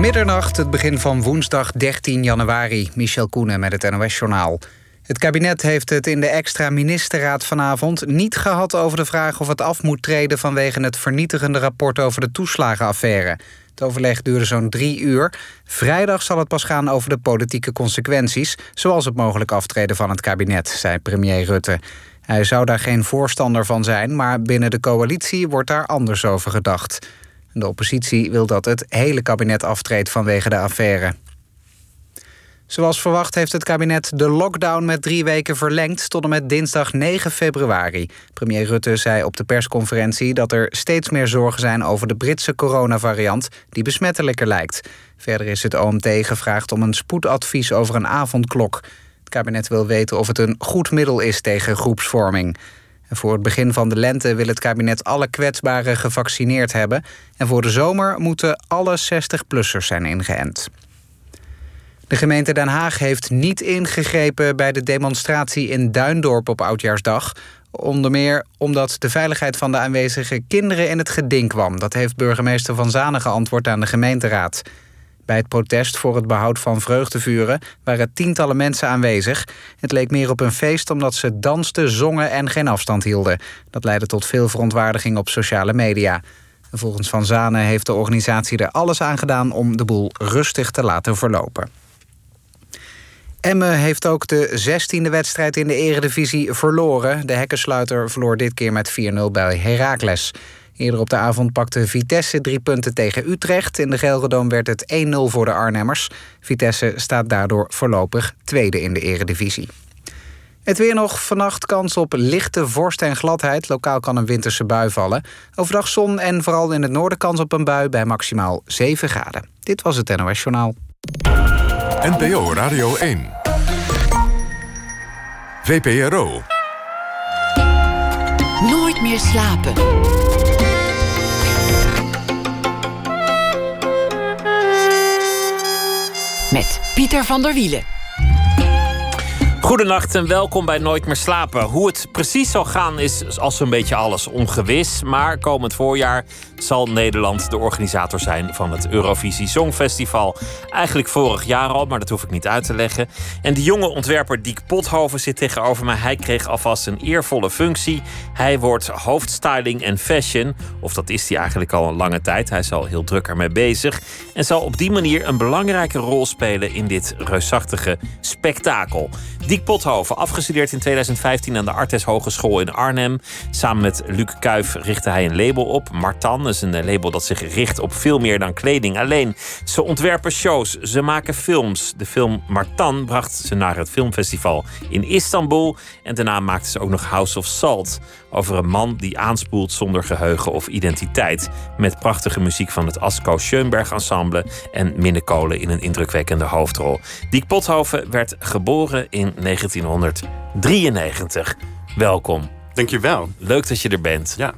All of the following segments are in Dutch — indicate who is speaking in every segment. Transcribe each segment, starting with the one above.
Speaker 1: Middernacht, het begin van woensdag 13 januari. Michel Koenen met het NOS-journaal. Het kabinet heeft het in de extra ministerraad vanavond niet gehad over de vraag of het af moet treden vanwege het vernietigende rapport over de toeslagenaffaire. Het overleg duurde zo'n drie uur. Vrijdag zal het pas gaan over de politieke consequenties, zoals het mogelijk aftreden van het kabinet, zei premier Rutte. Hij zou daar geen voorstander van zijn, maar binnen de coalitie wordt daar anders over gedacht. De oppositie wil dat het hele kabinet aftreedt vanwege de affaire. Zoals verwacht heeft het kabinet de lockdown met drie weken verlengd tot en met dinsdag 9 februari. Premier Rutte zei op de persconferentie dat er steeds meer zorgen zijn over de Britse coronavariant die besmettelijker lijkt. Verder is het OMT gevraagd om een spoedadvies over een avondklok. Het kabinet wil weten of het een goed middel is tegen groepsvorming. Voor het begin van de lente wil het kabinet alle kwetsbaren gevaccineerd hebben. En voor de zomer moeten alle 60-plussers zijn ingeënt. De gemeente Den Haag heeft niet ingegrepen bij de demonstratie in Duindorp op Oudjaarsdag. Onder meer omdat de veiligheid van de aanwezige kinderen in het geding kwam. Dat heeft burgemeester Van Zanen geantwoord aan de gemeenteraad. Bij het protest voor het behoud van vreugdevuren waren tientallen mensen aanwezig. Het leek meer op een feest omdat ze dansten, zongen en geen afstand hielden. Dat leidde tot veel verontwaardiging op sociale media. Volgens Van Zanen heeft de organisatie er alles aan gedaan om de boel rustig te laten verlopen. Emmen heeft ook de 16e wedstrijd in de eredivisie verloren. De hekkensluiter verloor dit keer met 4-0 bij Heracles. Eerder op de avond pakte Vitesse drie punten tegen Utrecht. In de Gelredome werd het 1-0 voor de Arnhemmers. Vitesse staat daardoor voorlopig tweede in de eredivisie. Het weer nog. Vannacht kans op lichte vorst en gladheid. Lokaal kan een winterse bui vallen. Overdag zon en vooral in het noorden kans op een bui bij maximaal 7 graden. Dit was het NOS Journaal.
Speaker 2: NPO Radio 1. VPRO.
Speaker 3: Nooit meer slapen. Pieter van der Wielen.
Speaker 4: Goedenacht en welkom bij Nooit meer slapen. Hoe het precies zal gaan is als zo'n beetje alles ongewis. Maar komend voorjaar zal Nederland de organisator zijn van het Eurovisie Songfestival. Eigenlijk vorig jaar al, maar dat hoef ik niet uit te leggen. En de jonge ontwerper Diek Pothoven zit tegenover me. Hij kreeg alvast een eervolle functie. Hij wordt hoofdstyling en fashion. Of dat is hij eigenlijk al een lange tijd. Hij is al heel druk ermee bezig. En zal op die manier een belangrijke rol spelen in dit reusachtige spektakel. Diek Pothoven, afgestudeerd in 2015 aan de Artes Hogeschool in Arnhem. Samen met Luc Kuif richtte hij een label op, Martan. Is een label dat zich richt op veel meer dan kleding alleen. Ze ontwerpen shows, ze maken films. De film Martan bracht ze naar het filmfestival in Istanbul. En daarna maakten ze ook nog House of Salt. Over een man die aanspoelt zonder geheugen of identiteit. Met prachtige muziek van het Asko Schoenberg Ensemble. En Minne Kolen in een indrukwekkende hoofdrol. Diek Pothoven werd geboren in 1993. Welkom.
Speaker 5: Dankjewel.
Speaker 4: Leuk dat je er bent.
Speaker 5: Ja.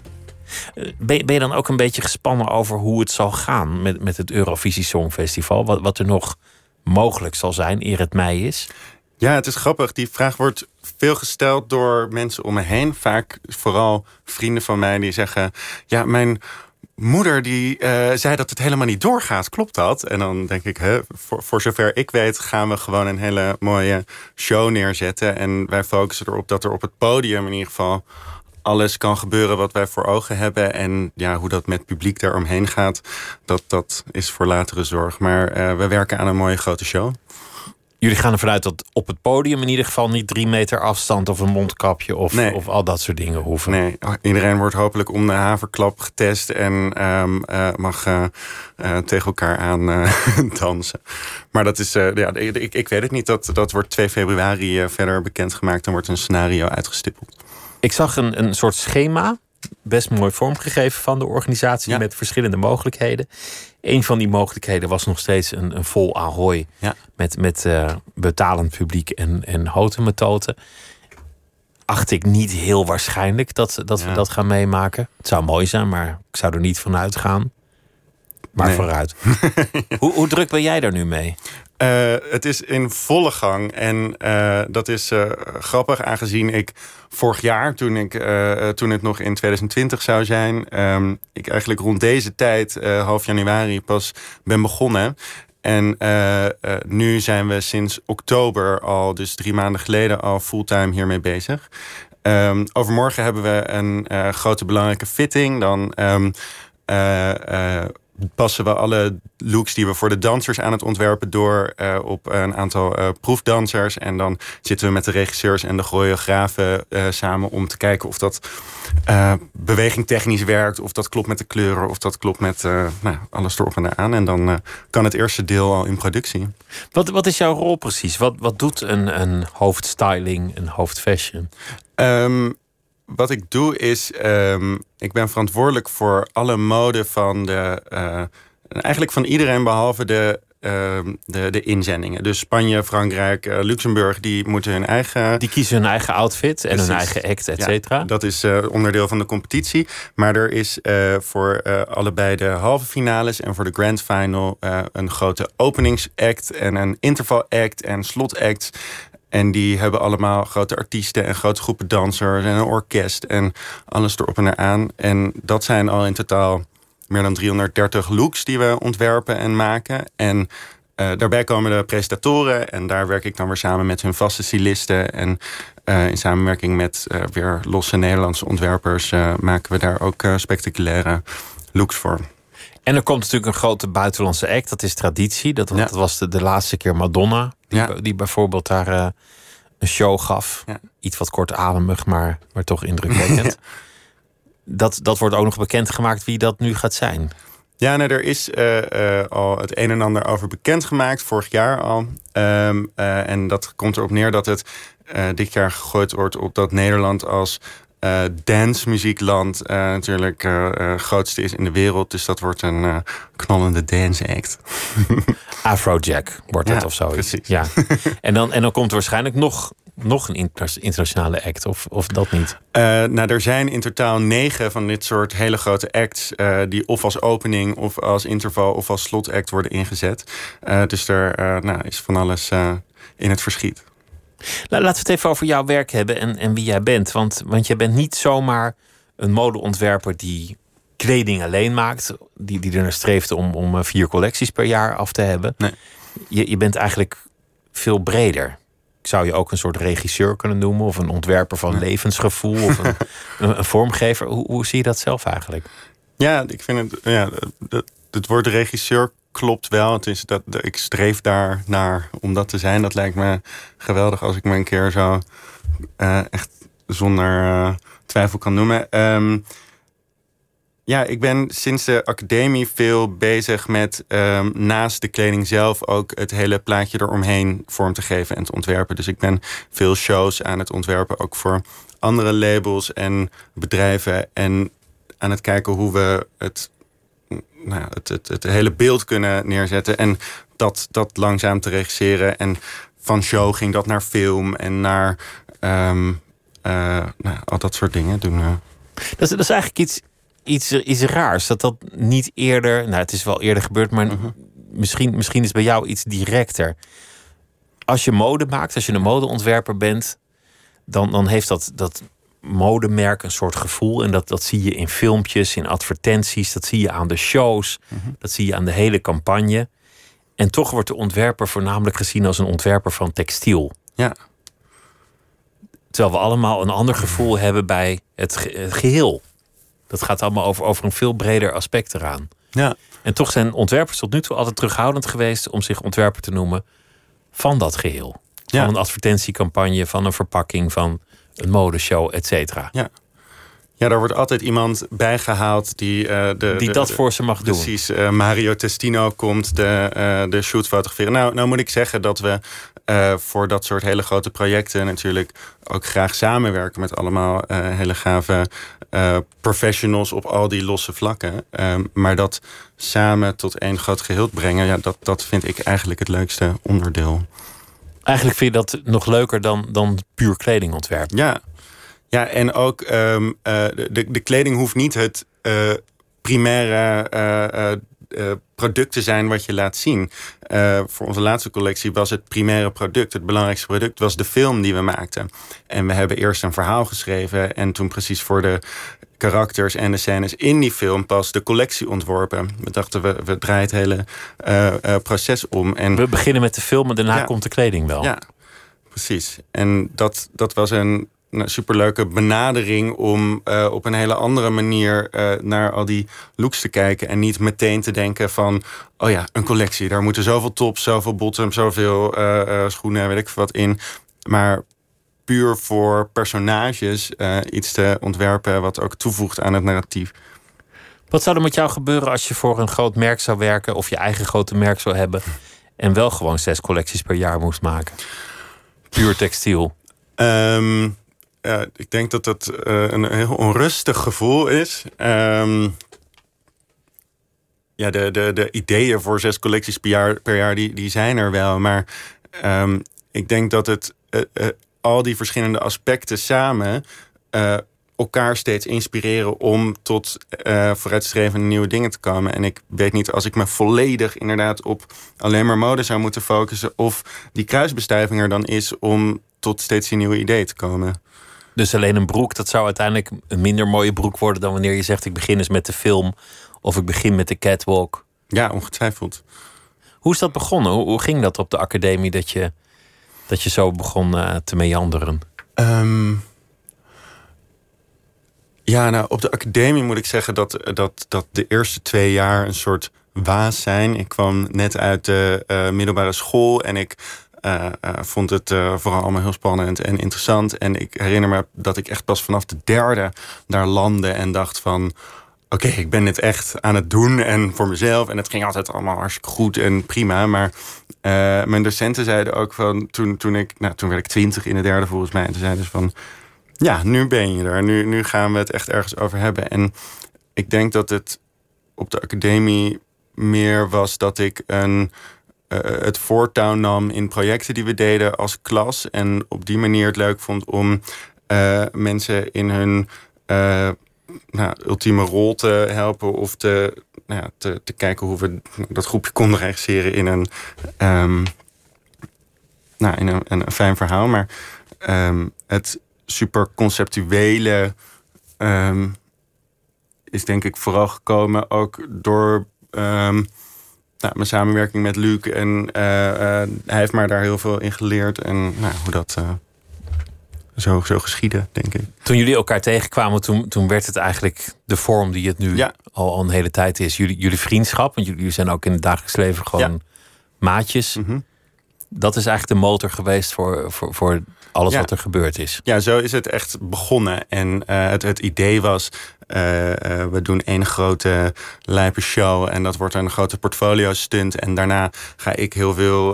Speaker 4: Eh, Ben, je dan ook een beetje gespannen over hoe het zal gaan met, met het Eurovisie Songfestival? Wat, wat er nog mogelijk zal zijn eer het mei is?
Speaker 5: Ja, het is grappig. Die vraag wordt veel gesteld door mensen om me heen. Vaak vooral vrienden van mij die zeggen... ja, mijn moeder die eh, zei dat het helemaal niet doorgaat. Klopt dat? En dan denk ik, hè, voor zover ik weet... gaan we gewoon een hele mooie show neerzetten. En wij focussen erop dat er op het podium in ieder geval... alles kan gebeuren wat wij voor ogen hebben. En ja, hoe dat met publiek daaromheen gaat... dat, dat is voor latere zorg. Maar eh, we werken aan een mooie grote show.
Speaker 4: Jullie gaan ervan uit dat op het podium in ieder geval niet drie meter afstand of een mondkapje of,
Speaker 5: Nee.
Speaker 4: of al dat soort dingen hoeven.
Speaker 5: Nee, iedereen wordt hopelijk om de haverklap getest en ehm, eh, mag eh, tegen elkaar aan dansen. Maar dat is, ja, ik, ik weet het niet. Dat, dat wordt 2 februari verder bekendgemaakt. Dan wordt een scenario uitgestippeld.
Speaker 4: Ik zag een, een soort schema, best mooi vormgegeven van de organisatie
Speaker 5: Ja.
Speaker 4: met verschillende mogelijkheden. Een van die mogelijkheden was nog steeds een, een vol ahoy
Speaker 5: Ja.
Speaker 4: met, met eh, betalend publiek en, en houten metoten. Acht ik niet heel waarschijnlijk dat, dat we dat gaan meemaken. Het zou mooi zijn, maar ik zou er niet van uitgaan. Maar
Speaker 5: Nee.
Speaker 4: vooruit. hoe, hoe druk ben jij daar nu mee?
Speaker 5: Uh, het is in volle gang. En uh, dat is uh, grappig, aangezien ik vorig jaar, toen, ik, toen het nog in 2020 zou zijn, um, ik eigenlijk rond deze tijd, half januari, pas ben begonnen. En nu zijn we sinds oktober al, dus drie maanden geleden, al fulltime hiermee bezig. Um, overmorgen hebben we een grote belangrijke fitting. Dan um, passen we alle looks die we voor de dansers aan het ontwerpen door uh, op een aantal uh, proefdansers. En dan zitten we met de regisseurs en de choreografen uh, samen om te kijken of dat beweging technisch werkt, of dat klopt met de kleuren, of dat klopt met nou, alles erop en aan. En dan kan het eerste deel al in productie.
Speaker 4: Wat, wat is jouw rol precies? Wat, wat doet een, een hoofdstyling, een hoofdfashion?
Speaker 5: Um, wat ik doe is, um, ik ben verantwoordelijk voor alle mode van de, uh, eigenlijk van iedereen behalve de, uh, de, de inzendingen. Dus Spanje, Frankrijk, uh, Luxemburg, die moeten hun eigen.
Speaker 4: Die kiezen hun eigen outfit en hun eigen act, et cetera.
Speaker 5: Ja, dat is onderdeel van de competitie. Maar er is voor allebei de halve finales en voor de grand final een grote openingsact en een interval act en slot act. En die hebben allemaal grote artiesten en grote groepen dansers en een orkest en alles erop en eraan. En dat zijn al in totaal meer dan 330 looks die we ontwerpen en maken. En uh, daarbij komen de presentatoren en daar werk ik dan weer samen met hun vaste stylisten. En uh, in samenwerking met uh, weer losse Nederlandse ontwerpers maken we daar ook spectaculaire looks voor.
Speaker 4: En er komt natuurlijk een grote buitenlandse act, dat is traditie. Dat, dat was de, de laatste keer Madonna. Die, ja. die bijvoorbeeld daar uh, een show gaf. Ja. Iets wat kortademig, maar, maar toch indrukwekkend. dat, dat wordt ook nog bekendgemaakt wie dat nu gaat zijn.
Speaker 5: Ja, nee, er is uh, uh, al het een en ander over bekendgemaakt, vorig jaar al. Um, en dat komt erop neer dat het dit jaar gegooid wordt op dat Nederland als uh, dancemuziekland uh, natuurlijk uh, grootste is in de wereld. Dus dat wordt een knollende dance act.
Speaker 4: Afrojack wordt dat
Speaker 5: ja,
Speaker 4: of zo.
Speaker 5: Precies.
Speaker 4: Ja. en, dan, en dan komt waarschijnlijk nog, nog een internationale act, of, of dat niet?
Speaker 5: nou, er zijn in totaal negen van dit soort hele grote acts... die of als opening, of als interval, of als slotact worden ingezet. dus er nou, is van alles in het verschiet.
Speaker 4: Laten we het even over jouw werk hebben en, en wie jij bent. Want, want je bent niet zomaar een modeontwerper die kleding alleen maakt. Die, die er naar streeft om, om eh, vier collecties per jaar af te hebben.
Speaker 5: Nee.
Speaker 4: Je, je bent eigenlijk veel breder. Ik zou je ook een soort regisseur kunnen noemen. Of een ontwerper van levensgevoel. Of een, een, vormgever. Hoe, hoe zie je dat zelf eigenlijk?
Speaker 5: Ja, ik vind het... Ja, het, het woord regisseur klopt wel. Het is dat, ik streef daar naar om dat te zijn. Dat lijkt me geweldig als ik me een keer zo uh, echt zonder uh, twijfel kan noemen. Um, ja, ik ben sinds de academie veel bezig met um, naast de kleding zelf ook het hele plaatje eromheen vorm te geven en te ontwerpen. Dus ik ben veel shows aan het ontwerpen, ook voor andere labels en bedrijven. En aan het kijken hoe we het nou, het, het, het hele beeld kunnen neerzetten. En dat, dat langzaam te regisseren. En van show ging dat naar film en naar um, uh, nou, al dat soort dingen doen. Uh.
Speaker 4: Dat, is, dat is eigenlijk iets, iets, iets raars. Dat dat niet eerder. Nou, het is wel eerder gebeurd, maar uh -huh. misschien, misschien is bij jou iets directer. Als je mode maakt, als je een modeontwerper bent, dan, dan heeft dat, dat modemerk een soort gevoel. En dat, dat zie je in filmpjes, in advertenties, dat zie je aan de shows, dat zie je aan de hele campagne. En toch wordt de ontwerper voornamelijk gezien als een ontwerper van textiel.
Speaker 5: Ja.
Speaker 4: Terwijl we allemaal een ander gevoel hebben bij het, het geheel. Dat gaat allemaal over, over een veel breder aspect eraan.
Speaker 5: Ja.
Speaker 4: En toch zijn ontwerpers tot nu toe altijd terughoudend geweest om zich ontwerper te noemen van dat geheel. Van
Speaker 5: Ja.
Speaker 4: een advertentiecampagne, van een verpakking, van een modeshow, et cetera.
Speaker 5: Ja. Ja, daar wordt altijd iemand bijgehaald die... eh, de,
Speaker 4: Die dat
Speaker 5: de-
Speaker 4: voor ze mag doen.
Speaker 5: Precies, eh, Mario Testino komt de, eh, de shoot fotograferen. Nou, nou moet ik zeggen dat we voor dat soort hele grote projecten natuurlijk ook graag samenwerken met allemaal hele gave professionals op al die losse vlakken. Ehm, maar dat samen tot één groot geheel brengen, ja, dat, dat vind ik eigenlijk het leukste onderdeel.
Speaker 4: Eigenlijk vind je dat nog leuker dan, dan puur kledingontwerp.
Speaker 5: Ja, ja en ook ehm, eh, de, de kleding hoeft niet het eh, primaire eh, eh, producten zijn wat je laat zien. voor onze laatste collectie was het primaire product, het belangrijkste product, was de film die we maakten. En we hebben eerst een verhaal geschreven en toen precies voor de karakters en de scènes in die film pas de collectie ontworpen. We dachten, we, we draaien het hele proces om. En,
Speaker 4: we beginnen met de film en daarna komt de kleding wel.
Speaker 5: Ja, precies. En dat, dat was een een superleuke benadering om uh, op een hele andere manier uh, naar al die looks te kijken. En niet meteen te denken van, oh ja, een collectie. Daar moeten zoveel tops, zoveel bottoms, zoveel uh, schoenen, weet ik wat in. Maar puur voor personages iets te ontwerpen wat ook toevoegt aan het narratief.
Speaker 4: Wat zou er met jou gebeuren als je voor een groot merk zou werken of je eigen grote merk zou hebben en wel gewoon zes collecties per jaar moest maken? Puur textiel.
Speaker 5: Um, ja, ik denk dat dat uh, een heel onrustig gevoel is. Um, ja, de, de, de ideeën voor zes collecties per jaar, per jaar die, die zijn er wel. Maar um, ik denk dat het uh, al die verschillende aspecten samen elkaar steeds inspireren om tot vooruitstrevende nieuwe dingen te komen. En ik weet niet, als ik me volledig inderdaad op alleen maar mode zou moeten focussen, of die kruisbestuiving er dan is om tot steeds die nieuwe ideeën te komen.
Speaker 4: Dus alleen een broek, dat zou uiteindelijk een minder mooie broek worden dan wanneer je zegt: ik begin eens met de film of ik begin met de catwalk.
Speaker 5: Ja, ongetwijfeld.
Speaker 4: Hoe is dat begonnen? Hoe, ging dat op de academie dat je, dat je zo begon uh, te meanderen?
Speaker 5: Um, ja, nou, op de academie moet ik zeggen dat, dat, dat de eerste twee jaar een soort waas zijn. Ik kwam net uit de uh, middelbare school en ik uh, vond het uh, vooral allemaal heel spannend en interessant. En ik herinner me dat ik echt pas vanaf de derde daar landde en dacht van... Oké, ik ben dit echt aan het doen en voor mezelf. En het ging altijd allemaal hartstikke goed en prima. Maar mijn docenten zeiden ook van... Toen, toen, ik, nou, toen werd ik twintig in de derde volgens mij. En toen zeiden ze van... Ja, nu ben je er. Nu, nu gaan we het echt ergens over hebben. En ik denk dat het op de academie meer was dat ik een het voortouw nam in projecten die we deden als klas. En op die manier het leuk vond om uh, mensen in hun uh, nou, ultieme rol te helpen. Of te, nou te, te, kijken hoe we dat groepje konden regisseren in een, um, nou, in een, een, fijn verhaal. Maar um, het super conceptuele um, is denk ik vooral gekomen ook door nou, mijn samenwerking met Luc. En uh, uh, hij heeft mij daar heel veel in geleerd. En nou, hoe dat uh, zo, zo geschiedde, denk ik.
Speaker 4: Toen jullie elkaar tegenkwamen, toen, toen werd het eigenlijk de vorm die het nu ja. al, al een hele tijd is. Jullie, jullie vriendschap, want jullie zijn ook in het dagelijks leven gewoon ja. maatjes. Mm -hmm. Dat is eigenlijk de motor geweest voor, voor, voor alles
Speaker 5: ja.
Speaker 4: wat er gebeurd is.
Speaker 5: Ja, zo is het echt begonnen. En het, het idee was, uh, uh, we doen één grote lijpe show en dat wordt een grote portfolio stunt. En daarna ga ik heel veel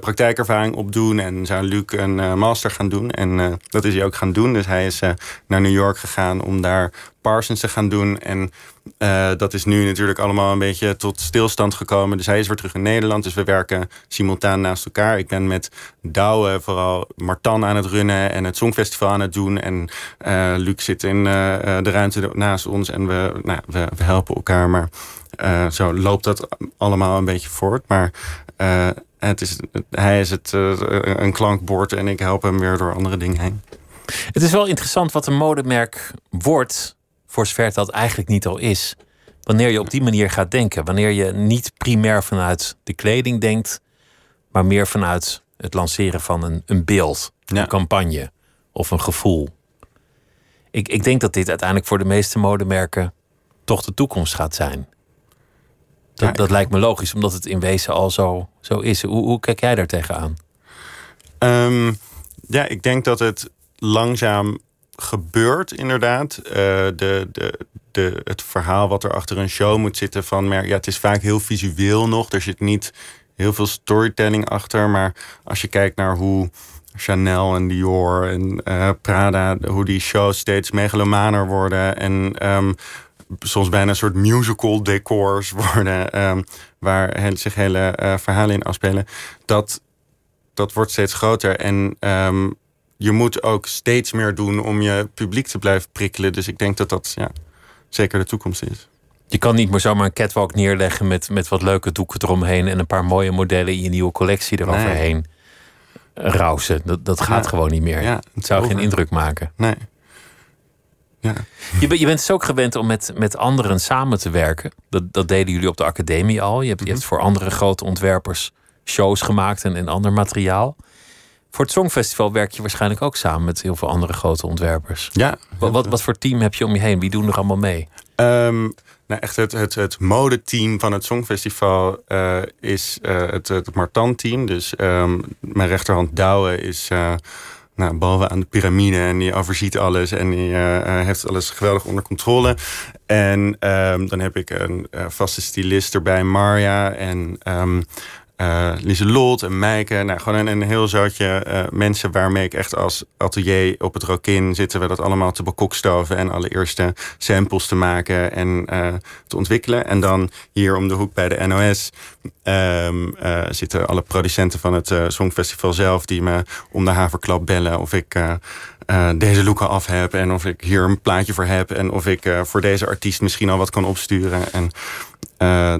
Speaker 5: praktijkervaring opdoen en zou Luc een master gaan doen. En dat is hij ook gaan doen. Dus hij is naar New York gegaan om daar Parsons te gaan doen. En uh, dat is nu natuurlijk allemaal een beetje tot stilstand gekomen. Dus hij is weer terug in Nederland. Dus we werken simultaan naast elkaar. Ik ben met Douwe vooral Martan aan het runnen en het Songfestival aan het doen. En uh, Luc zit in uh, de ruimte naast ons en we, nou, we, we helpen elkaar. Maar zo loopt dat allemaal een beetje voort. Maar het is, hij is het, een klankbord en ik help hem weer door andere dingen heen.
Speaker 4: Het is wel interessant wat een modemerk wordt voor zover dat eigenlijk niet al is. Wanneer je op die manier gaat denken. Wanneer je niet primair vanuit de kleding denkt, maar meer vanuit het lanceren van een, een beeld, ja. een campagne of een gevoel. Ik, ik denk dat dit uiteindelijk voor de meeste modemerken toch de toekomst gaat zijn. Dat, ja, dat lijkt me logisch, omdat het in wezen al zo, zo is. Hoe, hoe kijk jij daar tegenaan?
Speaker 5: Um, ja, ik denk dat het langzaam gebeurt, inderdaad. Uh, de, de, de, het verhaal wat er achter een show moet zitten van... Maar ja, het is vaak heel visueel nog. Er zit niet heel veel storytelling achter. Maar als je kijkt naar hoe Chanel en Dior en uh, Prada... hoe die shows steeds megalomaner worden... en um, soms bijna een soort musical decors worden... Um, waar zich hele uh, verhalen in afspelen... dat, dat wordt steeds groter. En um, je moet ook steeds meer doen om je publiek te blijven prikkelen. Dus ik denk dat dat ja, zeker de toekomst is.
Speaker 4: Je kan niet meer zomaar een catwalk neerleggen met, met wat leuke doeken eromheen en een paar mooie modellen in je nieuwe collectie eroverheen. Nee. Rausen. Dat, dat gaat gewoon niet meer. Ja, het zou geen indruk maken.
Speaker 5: Nee. Ja.
Speaker 4: Je, je bent dus ook gewend om met, met anderen samen te werken. Dat, dat deden jullie op de academie al. Je hebt, je hebt mhm. voor andere grote ontwerpers shows gemaakt en, en ander materiaal. Voor het Songfestival werk je waarschijnlijk ook samen met heel veel andere grote ontwerpers.
Speaker 5: Ja.
Speaker 4: Wat, wat, wat voor team heb je om je heen? Wie doen er allemaal mee?
Speaker 5: Um, nou, echt het, het, het modeteam van het Songfestival uh, is uh, het, het Martan-team. Dus um, mijn rechterhand Douwe is uh, nou, boven aan de piramide en die overziet alles en die heeft alles geweldig onder controle. En um, dan heb ik een vaste stylist erbij, Marja. En uh, Lieselot en Meike. Nou, gewoon een, een heel zootje uh, mensen waarmee ik echt als atelier op het Rokin zitten we dat allemaal te bekokstoven en alle eerste samples te maken en uh, te ontwikkelen. En dan hier om de hoek bij de NOS um, zitten alle producenten van het Songfestival zelf die me om de haverklap bellen of ik deze looken af heb en of ik hier een plaatje voor heb en of ik voor deze artiest misschien al wat kan opsturen en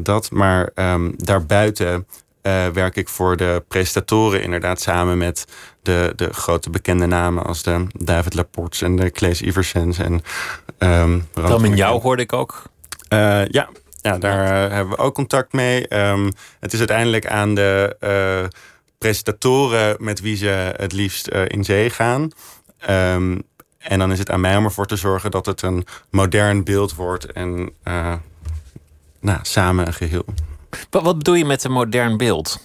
Speaker 5: dat. Maar um, daarbuiten uh, werk ik voor de presentatoren inderdaad samen met de, de grote bekende namen als de David Laports en de Claes Iversens. En, um,
Speaker 4: Dan jou hoorde ik ook.
Speaker 5: Uh, ja, ja, daar uh, hebben we ook contact mee. Um, het is uiteindelijk aan de presentatoren met wie ze het liefst in zee gaan. Um, en dan is het aan mij om ervoor te zorgen dat het een modern beeld wordt en nou, samen een geheel.
Speaker 4: Wat, wat bedoel je met een modern beeld?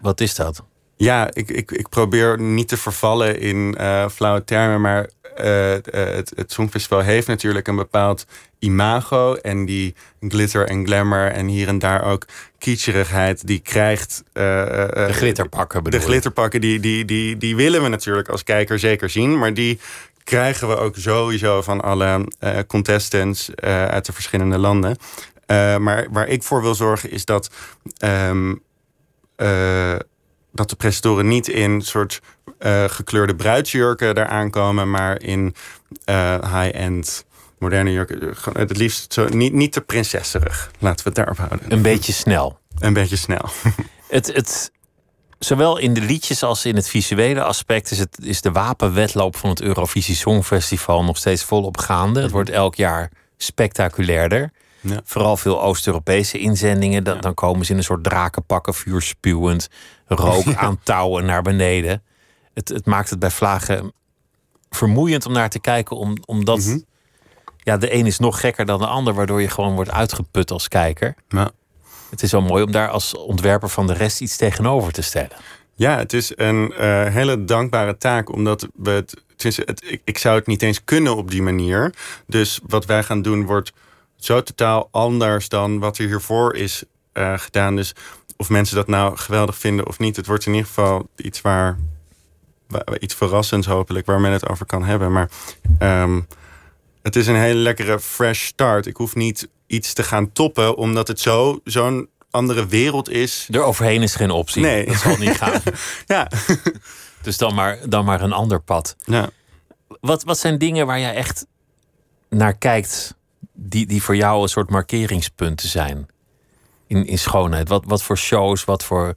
Speaker 4: Wat is dat?
Speaker 5: Ja, ik, ik, ik probeer niet te vervallen in uh, flauwe termen, maar uh, het, het Songfestival heeft natuurlijk een bepaald imago. En die glitter en glamour en hier en daar ook kitscherigheid, die krijgt. Uh,
Speaker 4: de glitterpakken bedoel
Speaker 5: De glitterpakken, die, die, die, die willen we natuurlijk als kijker zeker zien, maar die krijgen we ook sowieso van alle contestants uit de verschillende landen. Uh, maar waar ik voor wil zorgen is dat, um, uh, dat de presentatoren niet in soort uh, gekleurde bruidsjurken daar aankomen, maar in high-end moderne jurken. Het liefst zo, niet, niet te prinsesserig. Laten we het daarop houden.
Speaker 4: Een beetje snel.
Speaker 5: Een beetje snel.
Speaker 4: het, het, zowel in de liedjes als in het visuele aspect is, het, is de wapenwedloop van het Eurovisie Songfestival nog steeds volop gaande. Het wordt elk jaar spectaculairder. Ja. Vooral veel Oost-Europese inzendingen. Dan, dan, komen ze in een soort drakenpakken, vuur spuwend, rook aan touwen naar beneden. Het, het, maakt het bij vlagen vermoeiend om naar te kijken, om, omdat mhm. ja, de een is nog gekker dan de ander, waardoor je gewoon wordt uitgeput als kijker.
Speaker 5: Ja.
Speaker 4: Het is wel mooi om daar als ontwerper van de rest iets tegenover te stellen.
Speaker 5: Ja, het is een uh, hele dankbare taak, omdat we het, het, ik, ik zou het niet eens kunnen op die manier. Dus wat wij gaan doen wordt zo totaal anders dan wat er hiervoor is uh, gedaan. Dus of mensen dat nou geweldig vinden of niet, het wordt in ieder geval iets waar, iets verrassends hopelijk, waar men het over kan hebben. Maar um, het is een hele lekkere fresh start. Ik hoef niet iets te gaan toppen, omdat het zo zo'n andere wereld is.
Speaker 4: Er overheen is geen optie.
Speaker 5: Nee.
Speaker 4: Dat zal niet gaan.
Speaker 5: ja.
Speaker 4: Dus dan maar, dan maar een ander pad.
Speaker 5: Ja.
Speaker 4: Wat, wat zijn dingen waar jij echt naar kijkt die, die voor jou een soort markeringspunten zijn in, in schoonheid? Wat, wat voor shows, wat voor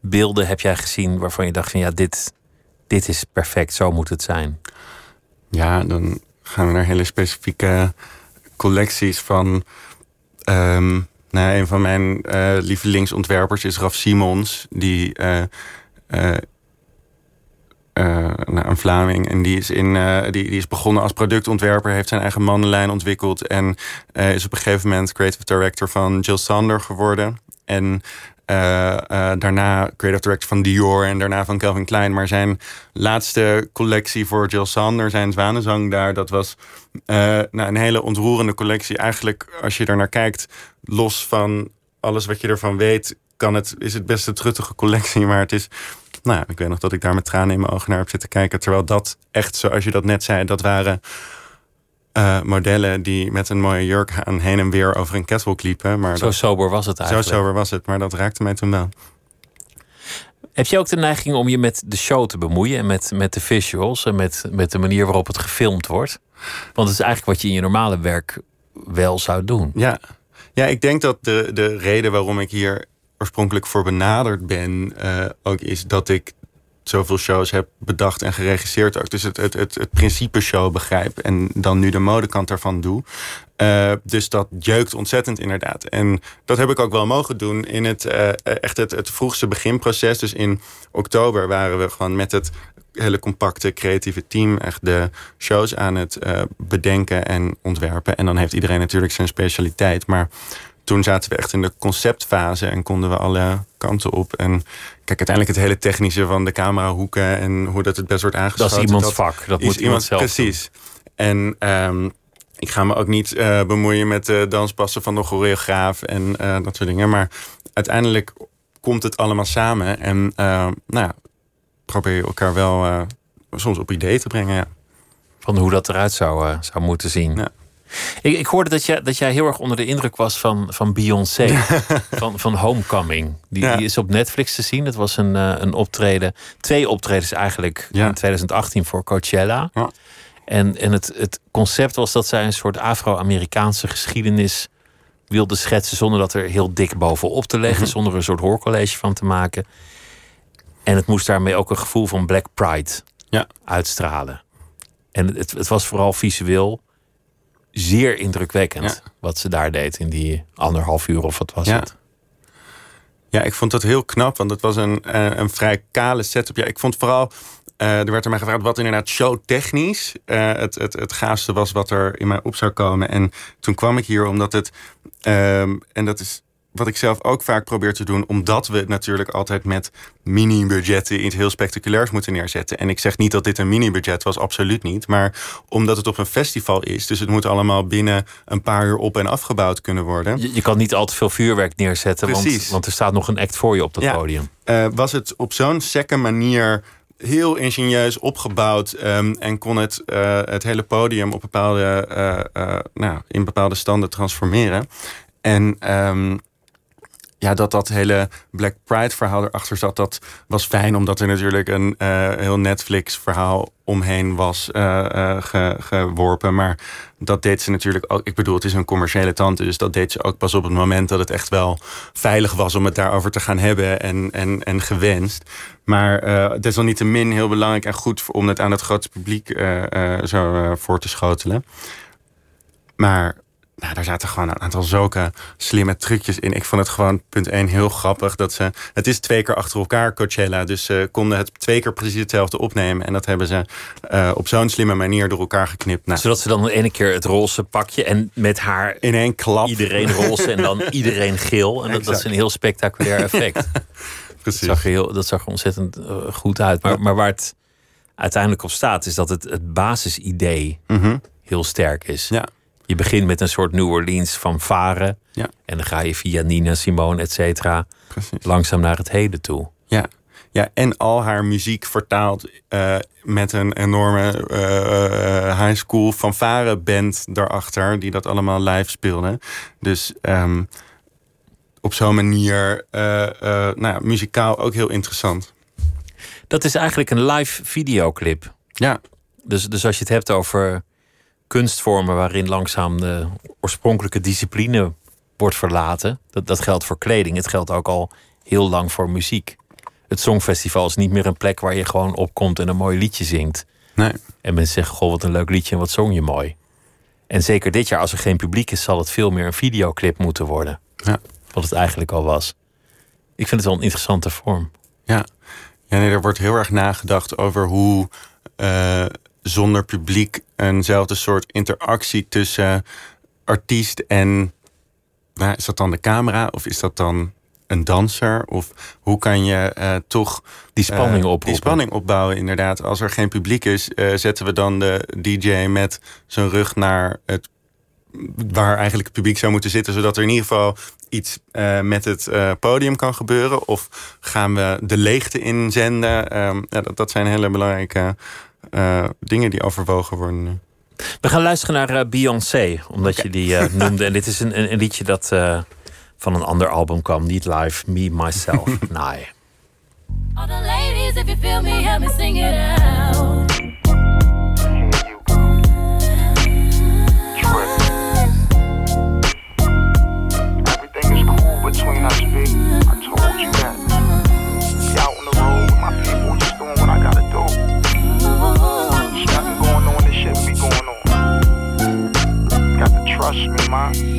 Speaker 4: beelden heb jij gezien waarvan je dacht van ja, dit, dit is perfect, zo moet het zijn?
Speaker 5: Ja, dan gaan we naar hele specifieke collecties van. Um, nou, een van mijn uh, lievelingsontwerpers is Raf Simons, die uh, uh, uh, nou, een Vlaming. En die is, in, uh, die, die is begonnen als productontwerper, heeft zijn eigen mannenlijn ontwikkeld. En uh, is op een gegeven moment creative director van Jill Sander geworden. En daarna creative director van Dior en daarna van Calvin Klein. Maar zijn laatste collectie voor Jill Sander, zijn zwanenzang daar, dat was nou, een hele ontroerende collectie. Eigenlijk, als je er naar kijkt, los van alles wat je ervan weet, kan het, is het best een truttige collectie. Maar het is nou, ik weet nog dat ik daar met tranen in mijn ogen naar heb zitten kijken. Terwijl dat echt, zoals je dat net zei, dat waren uh, modellen die met een mooie jurk aan heen en weer over een catwalk liepen. Maar
Speaker 4: zo sober was het eigenlijk.
Speaker 5: Zo sober was het, maar dat raakte mij toen wel.
Speaker 4: Heb je ook de neiging om je met de show te bemoeien en met, met de visuals en met, met de manier waarop het gefilmd wordt? Want het is eigenlijk wat je in je normale werk wel zou doen.
Speaker 5: Ja, Ja, ik denk dat de, de reden waarom ik hier oorspronkelijk voor benaderd ben, uh, ook is dat ik zoveel shows heb bedacht en geregisseerd ook. Dus het, het, het, het principe show begrijp en dan nu de modekant daarvan doe. Uh, dus dat jeukt ontzettend inderdaad. En dat heb ik ook wel mogen doen in het, uh, echt het, het vroegste beginproces. Dus in oktober waren we gewoon met het hele compacte creatieve team echt de shows aan het bedenken en ontwerpen. En dan heeft iedereen natuurlijk zijn specialiteit. Maar toen zaten we echt in de conceptfase en konden we alle kanten op. En kijk, uiteindelijk het hele technische van de camerahoeken en hoe dat het best wordt aangesloten.
Speaker 4: Dat is iemands vak. Dat moet iemand zelf
Speaker 5: Precies. En um, ik ga me ook niet uh, bemoeien met de danspassen van de choreograaf en uh, dat soort dingen. Maar uiteindelijk komt het allemaal samen. En uh, nou ja, probeer je elkaar wel soms op idee te brengen. Ja.
Speaker 4: Van hoe dat eruit zou, zou moeten zien.
Speaker 5: Ja.
Speaker 4: Ik, ik hoorde dat jij, dat jij heel erg onder de indruk was van, van Beyoncé. van, van Homecoming. Die,
Speaker 5: Ja.
Speaker 4: die is op Netflix te zien. Het was een, eh, een optreden. Twee optredens eigenlijk
Speaker 5: Ja.
Speaker 4: in 2018 voor Coachella.
Speaker 5: Ja.
Speaker 4: En, en het, het concept was dat zij een soort Afro-Amerikaanse geschiedenis wilde schetsen. zonder dat er heel dik bovenop te leggen.
Speaker 5: Mhm.
Speaker 4: Zonder er een soort hoorcollege van te maken. En het moest daarmee ook een gevoel van Black Pride
Speaker 5: Ja.
Speaker 4: uitstralen. En het, het was vooral visueel zeer indrukwekkend
Speaker 5: Ja.
Speaker 4: wat ze daar deed in die anderhalf uur of wat was
Speaker 5: Ja.
Speaker 4: het.
Speaker 5: Ja, ik vond dat heel knap, want het was een, eh, een vrij kale setup. Ja, ik vond vooral, eh, er werd er mij gevraagd wat inderdaad showtechnisch eh het, het, het gaafste was wat er in mij op zou komen. En toen kwam ik hier omdat het, ehm, en dat is wat ik zelf ook vaak probeer te doen, omdat we het natuurlijk altijd met mini-budgetten iets heel spectaculairs moeten neerzetten. En ik zeg niet dat dit een mini-budget was, absoluut niet. Maar omdat het op een festival is, dus het moet allemaal binnen een paar uur op en afgebouwd kunnen worden.
Speaker 4: Je, je kan niet al te veel vuurwerk neerzetten, want,
Speaker 5: Precies.
Speaker 4: want er staat nog een act voor je op dat
Speaker 5: Ja.
Speaker 4: podium.
Speaker 5: eh, was het op zo'n sekke manier heel ingenieus opgebouwd ehm, en kon het eh, het hele podium op bepaalde, eh, nou, in bepaalde standen transformeren. En ehm, ja, dat dat hele Black Pride verhaal erachter zat, dat was fijn, omdat er natuurlijk een eh, heel Netflix verhaal omheen was eh, eh, ge- geworpen. Maar dat deed ze natuurlijk ook. Ik bedoel, het is een commerciële tante, dus dat deed ze ook pas op het moment dat het echt wel veilig was om het daarover te gaan hebben en, en, en gewenst. Maar desalniettemin heel belangrijk en goed om het aan het grote publiek zo voor te schotelen. Maar nou, daar zaten gewoon een aantal zulke slimme trucjes in. Ik vond het gewoon, punt 1, heel grappig dat ze. Het is twee keer achter elkaar Coachella. Dus ze konden het twee keer precies hetzelfde opnemen. En dat hebben ze eh, op zo'n slimme manier door elkaar geknipt. Nou,
Speaker 4: Zodat ze dan de ene keer het roze pakje en met haar
Speaker 5: in één klap.
Speaker 4: iedereen roze en dan iedereen geel. En dat, dat is een heel spectaculair effect. Dat
Speaker 5: precies.
Speaker 4: zag er, heel, dat zag er ontzettend eh, goed uit. Maar, maar waar het uiteindelijk op staat, is dat het, het basisidee
Speaker 5: Mhm.
Speaker 4: heel sterk is.
Speaker 5: Ja.
Speaker 4: Je begint met een soort New Orleans van varen.
Speaker 5: Ja.
Speaker 4: En dan ga je via Nina Simone, et cetera, langzaam naar het heden toe.
Speaker 5: Ja. ja, en al haar muziek vertaald eh, met een enorme eh, high school fanfare band daarachter, die dat allemaal live speelde. Dus ehm, op zo'n manier, eh, nou ja, muzikaal ook heel interessant.
Speaker 4: Dat is eigenlijk een live videoclip.
Speaker 5: Ja,
Speaker 4: Dus, dus als je het hebt over kunstvormen waarin langzaam de oorspronkelijke discipline wordt verlaten, dat, dat geldt voor kleding. Het geldt ook al heel lang voor muziek. Het Songfestival is niet meer een plek waar je gewoon opkomt en een mooi liedje zingt.
Speaker 5: nee.
Speaker 4: En mensen zeggen, goh, wat een leuk liedje en wat zong je mooi. En zeker dit jaar, als er geen publiek is, zal het veel meer een videoclip moeten worden.
Speaker 5: Ja.
Speaker 4: Wat het eigenlijk al was. Ik vind het wel een interessante vorm.
Speaker 5: Ja, ja nee, er wordt heel erg nagedacht over hoe eh, zonder publiek eenzelfde soort interactie tussen artiest en. Nou, is dat dan de camera of is dat dan een danser? Of hoe kan je eh, toch
Speaker 4: Die spanning
Speaker 5: eh,
Speaker 4: oproepen.
Speaker 5: Die spanning opbouwen, inderdaad. Als er geen publiek is, eh, zetten we dan de DJ met zijn rug naar het. waar eigenlijk het publiek zou moeten zitten, zodat er in ieder geval iets met het podium kan gebeuren? Of gaan we de leegte inzenden? Ehm, ja, dat, dat zijn hele belangrijke dingen die overwogen worden nu.
Speaker 4: We gaan luisteren naar eh, Beyoncé, omdat je die eh, noemde. En dit is een, een, een liedje dat eh, van een ander album kwam, niet live, Me, Myself, and I.
Speaker 6: All the ladies, if you feel me, help me sing it out.
Speaker 7: freshman.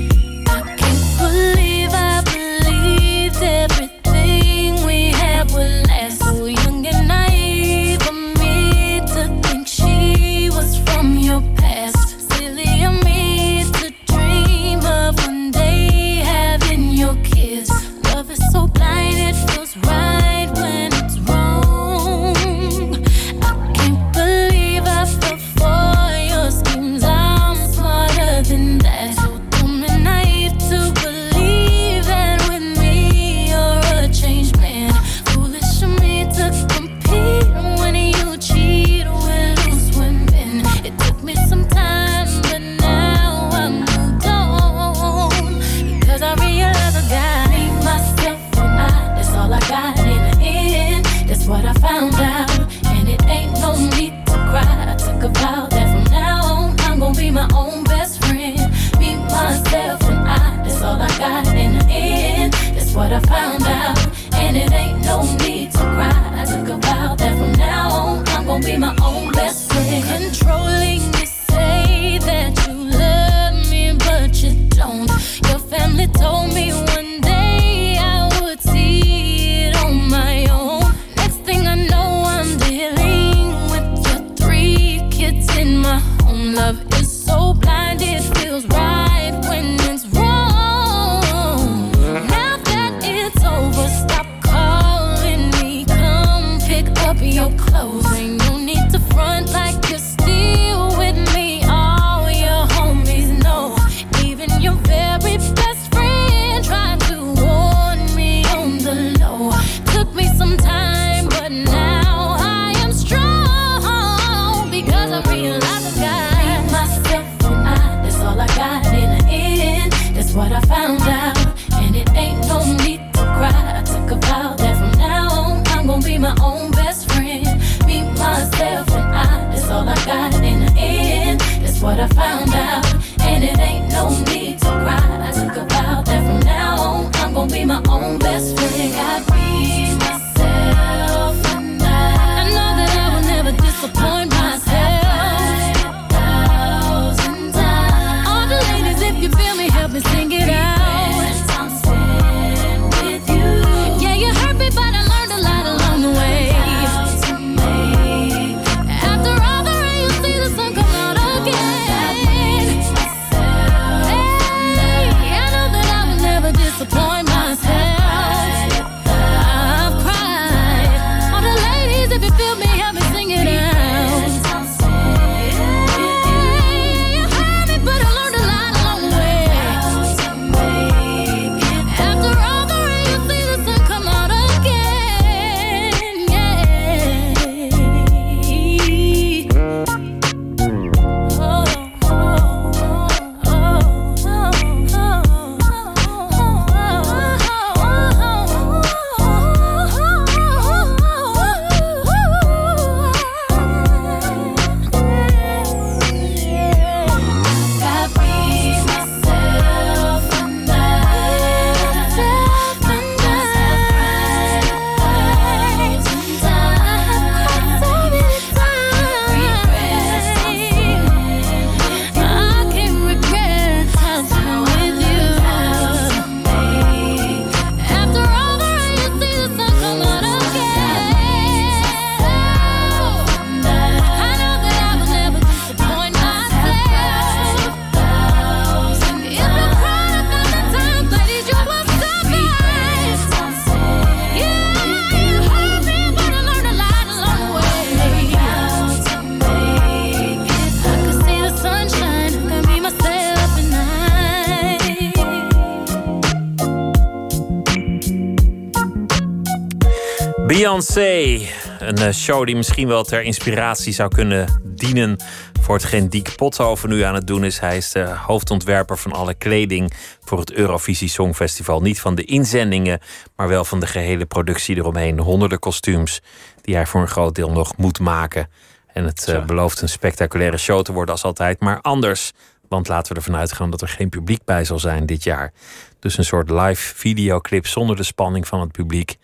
Speaker 7: Eh, show die misschien wel ter inspiratie zou kunnen dienen voor hetgeen Diek Pothoven nu aan het doen is. Hij is de hoofdontwerper van alle kleding voor het Eurovisie Songfestival. Niet van de inzendingen, maar wel van de gehele productie eromheen. Honderden kostuums die hij voor een groot deel nog moet maken. En het eh, belooft een spectaculaire show te worden als altijd, maar anders. Want laten we ervan uitgaan dat er geen publiek bij zal zijn dit jaar.
Speaker 4: Dus een soort live videoclip zonder de spanning van het publiek.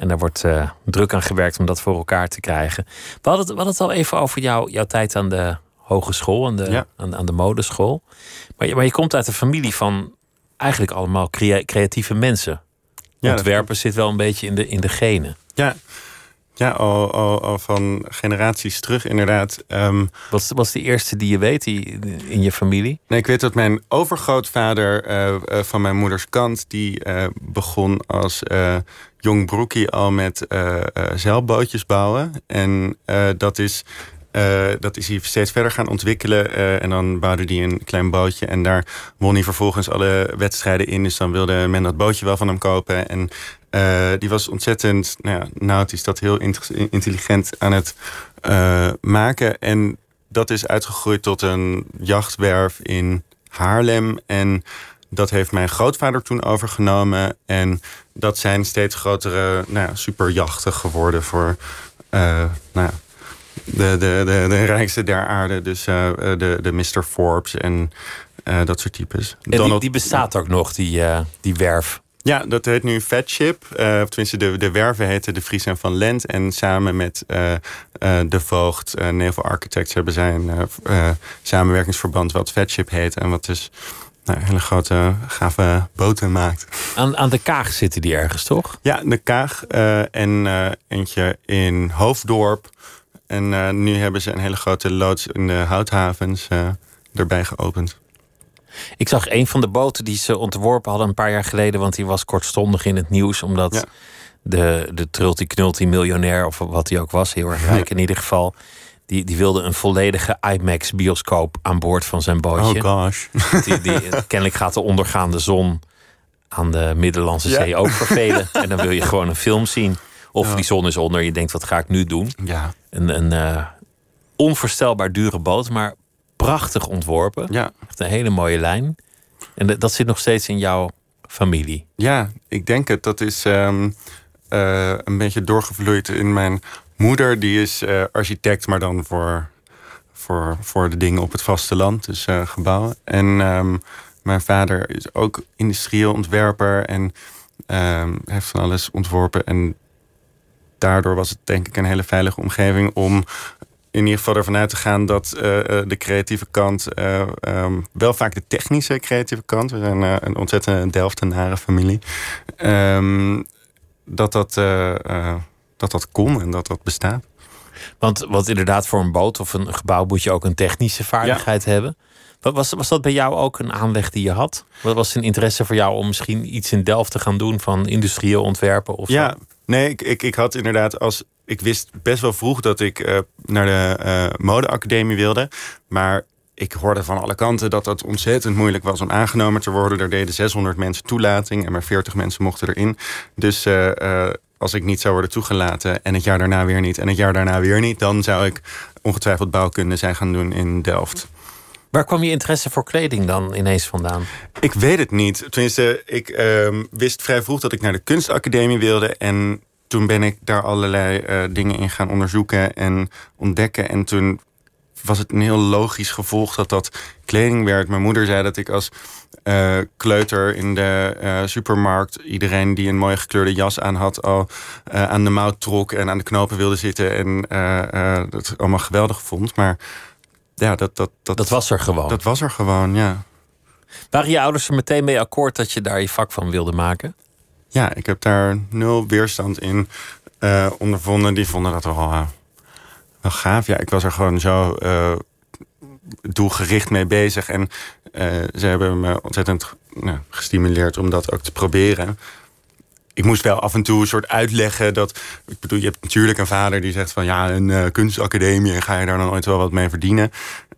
Speaker 4: En daar wordt eh, druk aan gewerkt om dat voor elkaar te krijgen. We hadden het, we hadden het al even over jou, jouw tijd aan de hogeschool, aan de,
Speaker 5: Ja.
Speaker 4: aan, aan de modeschool. Maar je, maar je komt uit een familie van eigenlijk allemaal crea- creatieve mensen.
Speaker 5: Ja,
Speaker 4: Ontwerpen zit wel een beetje in de, in de genen.
Speaker 5: Ja, ja al, al, al van generaties terug inderdaad. Ehm,
Speaker 4: Wat wat is de eerste die je weet die, in je familie?
Speaker 5: Nee, ik weet dat mijn overgrootvader eh, eh, van mijn moeders kant... die eh, begon als jong broekie al met zeilbootjes bouwen. En dat, is, dat is hij steeds verder gaan ontwikkelen. en dan bouwde hij een klein bootje. En daar won hij vervolgens alle wedstrijden in. Dus dan wilde men dat bootje wel van hem kopen. En eh, die was ontzettend, nou ja, nautisch dat heel intelligent aan het eh, maken. En dat is uitgegroeid tot een jachtwerf in Haarlem. En dat heeft mijn grootvader toen overgenomen. En dat zijn steeds grotere nou ja, superjachten geworden voor eh, nou ja, de, de, de, de rijkste der aarde. Dus de, de Mr. Forbes en dat soort types.
Speaker 4: En die,
Speaker 5: Donald-
Speaker 4: die bestaat ook nog, die, die werf.
Speaker 5: Ja, dat heet nu Fat Ship. Eh, of tenminste, de, de werven heten de Vries en Van Lent. En samen met eh, eh, de Voogd, Naval Architects... hebben zij een samenwerkingsverband wat Fat Ship heet. En wat dus nou, hele grote, gave boten maakt.
Speaker 4: Aan, aan de kaag zitten die ergens, toch?
Speaker 5: Ja, de Kaag en eentje in Hoofddorp. En nu hebben ze een hele grote loods in de houthavens erbij geopend.
Speaker 4: Ik zag een van de boten die ze ontworpen hadden een paar jaar geleden, want die was kortstondig in het nieuws, omdat
Speaker 5: Ja.
Speaker 4: de, de trulti knulti miljonair, of wat hij ook was, heel erg rijk in ieder geval, die, die wilde een volledige IMAX bioscoop aan boord van zijn bootje.
Speaker 5: Oh gosh.
Speaker 4: die, die, kennelijk gaat de ondergaande zon aan de Middellandse
Speaker 5: Ja.
Speaker 4: Zee ook vervelen. En dan wil je gewoon een film zien. Of die zon is onder, je denkt, wat ga ik nu doen?
Speaker 5: Ja,
Speaker 4: Een, een eh, onvoorstelbaar dure boot, maar prachtig ontworpen.
Speaker 5: ja.
Speaker 4: Echt een hele mooie lijn. En dat- zit nog steeds in jouw familie.
Speaker 5: Ja, ik denk het. Dat is ehm, eh, een beetje doorgevloeid in mijn moeder. Die is eh, architect, maar dan voor, voor, voor de dingen op het vasteland. Dus eh, gebouwen. En ehm, mijn vader is ook industrieel ontwerper. En ehm, heeft van alles ontworpen. En daardoor was het denk ik een hele veilige omgeving om in ieder geval ervan uit te gaan dat eh, eh, de creatieve kant, eh, ehm, wel vaak de technische creatieve kant, we zijn eh, een ontzettend Delftenaren familie, ehm, dat, dat, dat dat kon en dat dat bestaat.
Speaker 4: Want, want inderdaad, voor een boot of een gebouw moet je ook een technische vaardigheid hebben. Wat was, was dat bij jou ook een aanleg die je had? Wat was een interesse voor jou om misschien iets in Delft te gaan doen van industrieel ontwerpen? Of
Speaker 5: Ja,
Speaker 4: zo?
Speaker 5: nee, ik, ik, ik had inderdaad als. Ik wist best wel vroeg dat ik eh, naar de eh, modeacademie wilde. Maar ik hoorde van alle kanten dat het ontzettend moeilijk was om aangenomen te worden. Er deden 600 mensen toelating en maar 40 mensen mochten erin. Dus eh, als ik niet zou worden toegelaten en het jaar daarna weer niet en het jaar daarna weer niet, dan zou ik ongetwijfeld bouwkunde zijn gaan doen in Delft.
Speaker 4: Waar kwam je interesse voor kleding dan ineens vandaan?
Speaker 5: Ik weet het niet. Tenminste, ik ehm, wist vrij vroeg dat ik naar de kunstacademie wilde. En toen ben ik daar allerlei eh, dingen in gaan onderzoeken en ontdekken. En toen was het een heel logisch gevolg dat dat kleding werd. Mijn moeder zei dat ik als eh, kleuter in de eh, supermarkt... iedereen die een mooie gekleurde jas aan had... al eh, aan de mouw trok en aan de knopen wilde zitten... en eh, eh, dat allemaal geweldig vond. Maar ja, dat, dat, dat,
Speaker 4: Dat was er gewoon.
Speaker 5: dat was er gewoon, ja.
Speaker 4: Waren je ouders er meteen mee akkoord dat je daar je vak van wilde maken?
Speaker 5: Ja, ik heb daar nul weerstand in eh, ondervonden. Die vonden dat wel, eh, wel gaaf. Ja, ik was er gewoon zo eh, doelgericht mee bezig. En ze hebben me ontzettend nou, gestimuleerd om dat ook te proberen. Ik moest wel af en toe een soort uitleggen dat... Ik bedoel, je hebt natuurlijk een vader die zegt van... ja, een eh, kunstacademie en ga je daar dan ooit wel wat mee verdienen?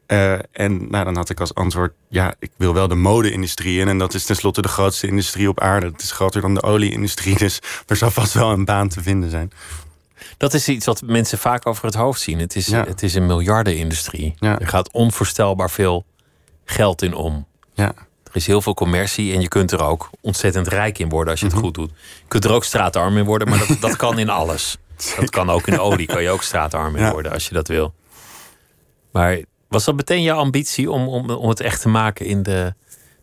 Speaker 5: Eh, en nou, dan had ik als antwoord... ja, ik wil wel de mode-industrie in... en dat is tenslotte de grootste industrie op aarde. Het is groter dan de olie-industrie, dus er zal vast wel een baan te vinden zijn.
Speaker 4: Dat is iets wat mensen vaak over het hoofd zien. Het is,
Speaker 5: Ja.
Speaker 4: het is een miljardenindustrie.
Speaker 5: Ja.
Speaker 4: Er gaat onvoorstelbaar veel geld in om.
Speaker 5: Ja,
Speaker 4: Er is heel veel commercie en je kunt er ook ontzettend rijk in worden als je
Speaker 5: Mhm.
Speaker 4: het goed doet. Je kunt er ook straatarm in worden, maar dat, dat kan in alles. Dat kan ook in olie, kan je ook straatarm in
Speaker 5: Ja.
Speaker 4: worden als je dat wil. Maar was dat meteen jouw ambitie om, om, om het echt te maken in de,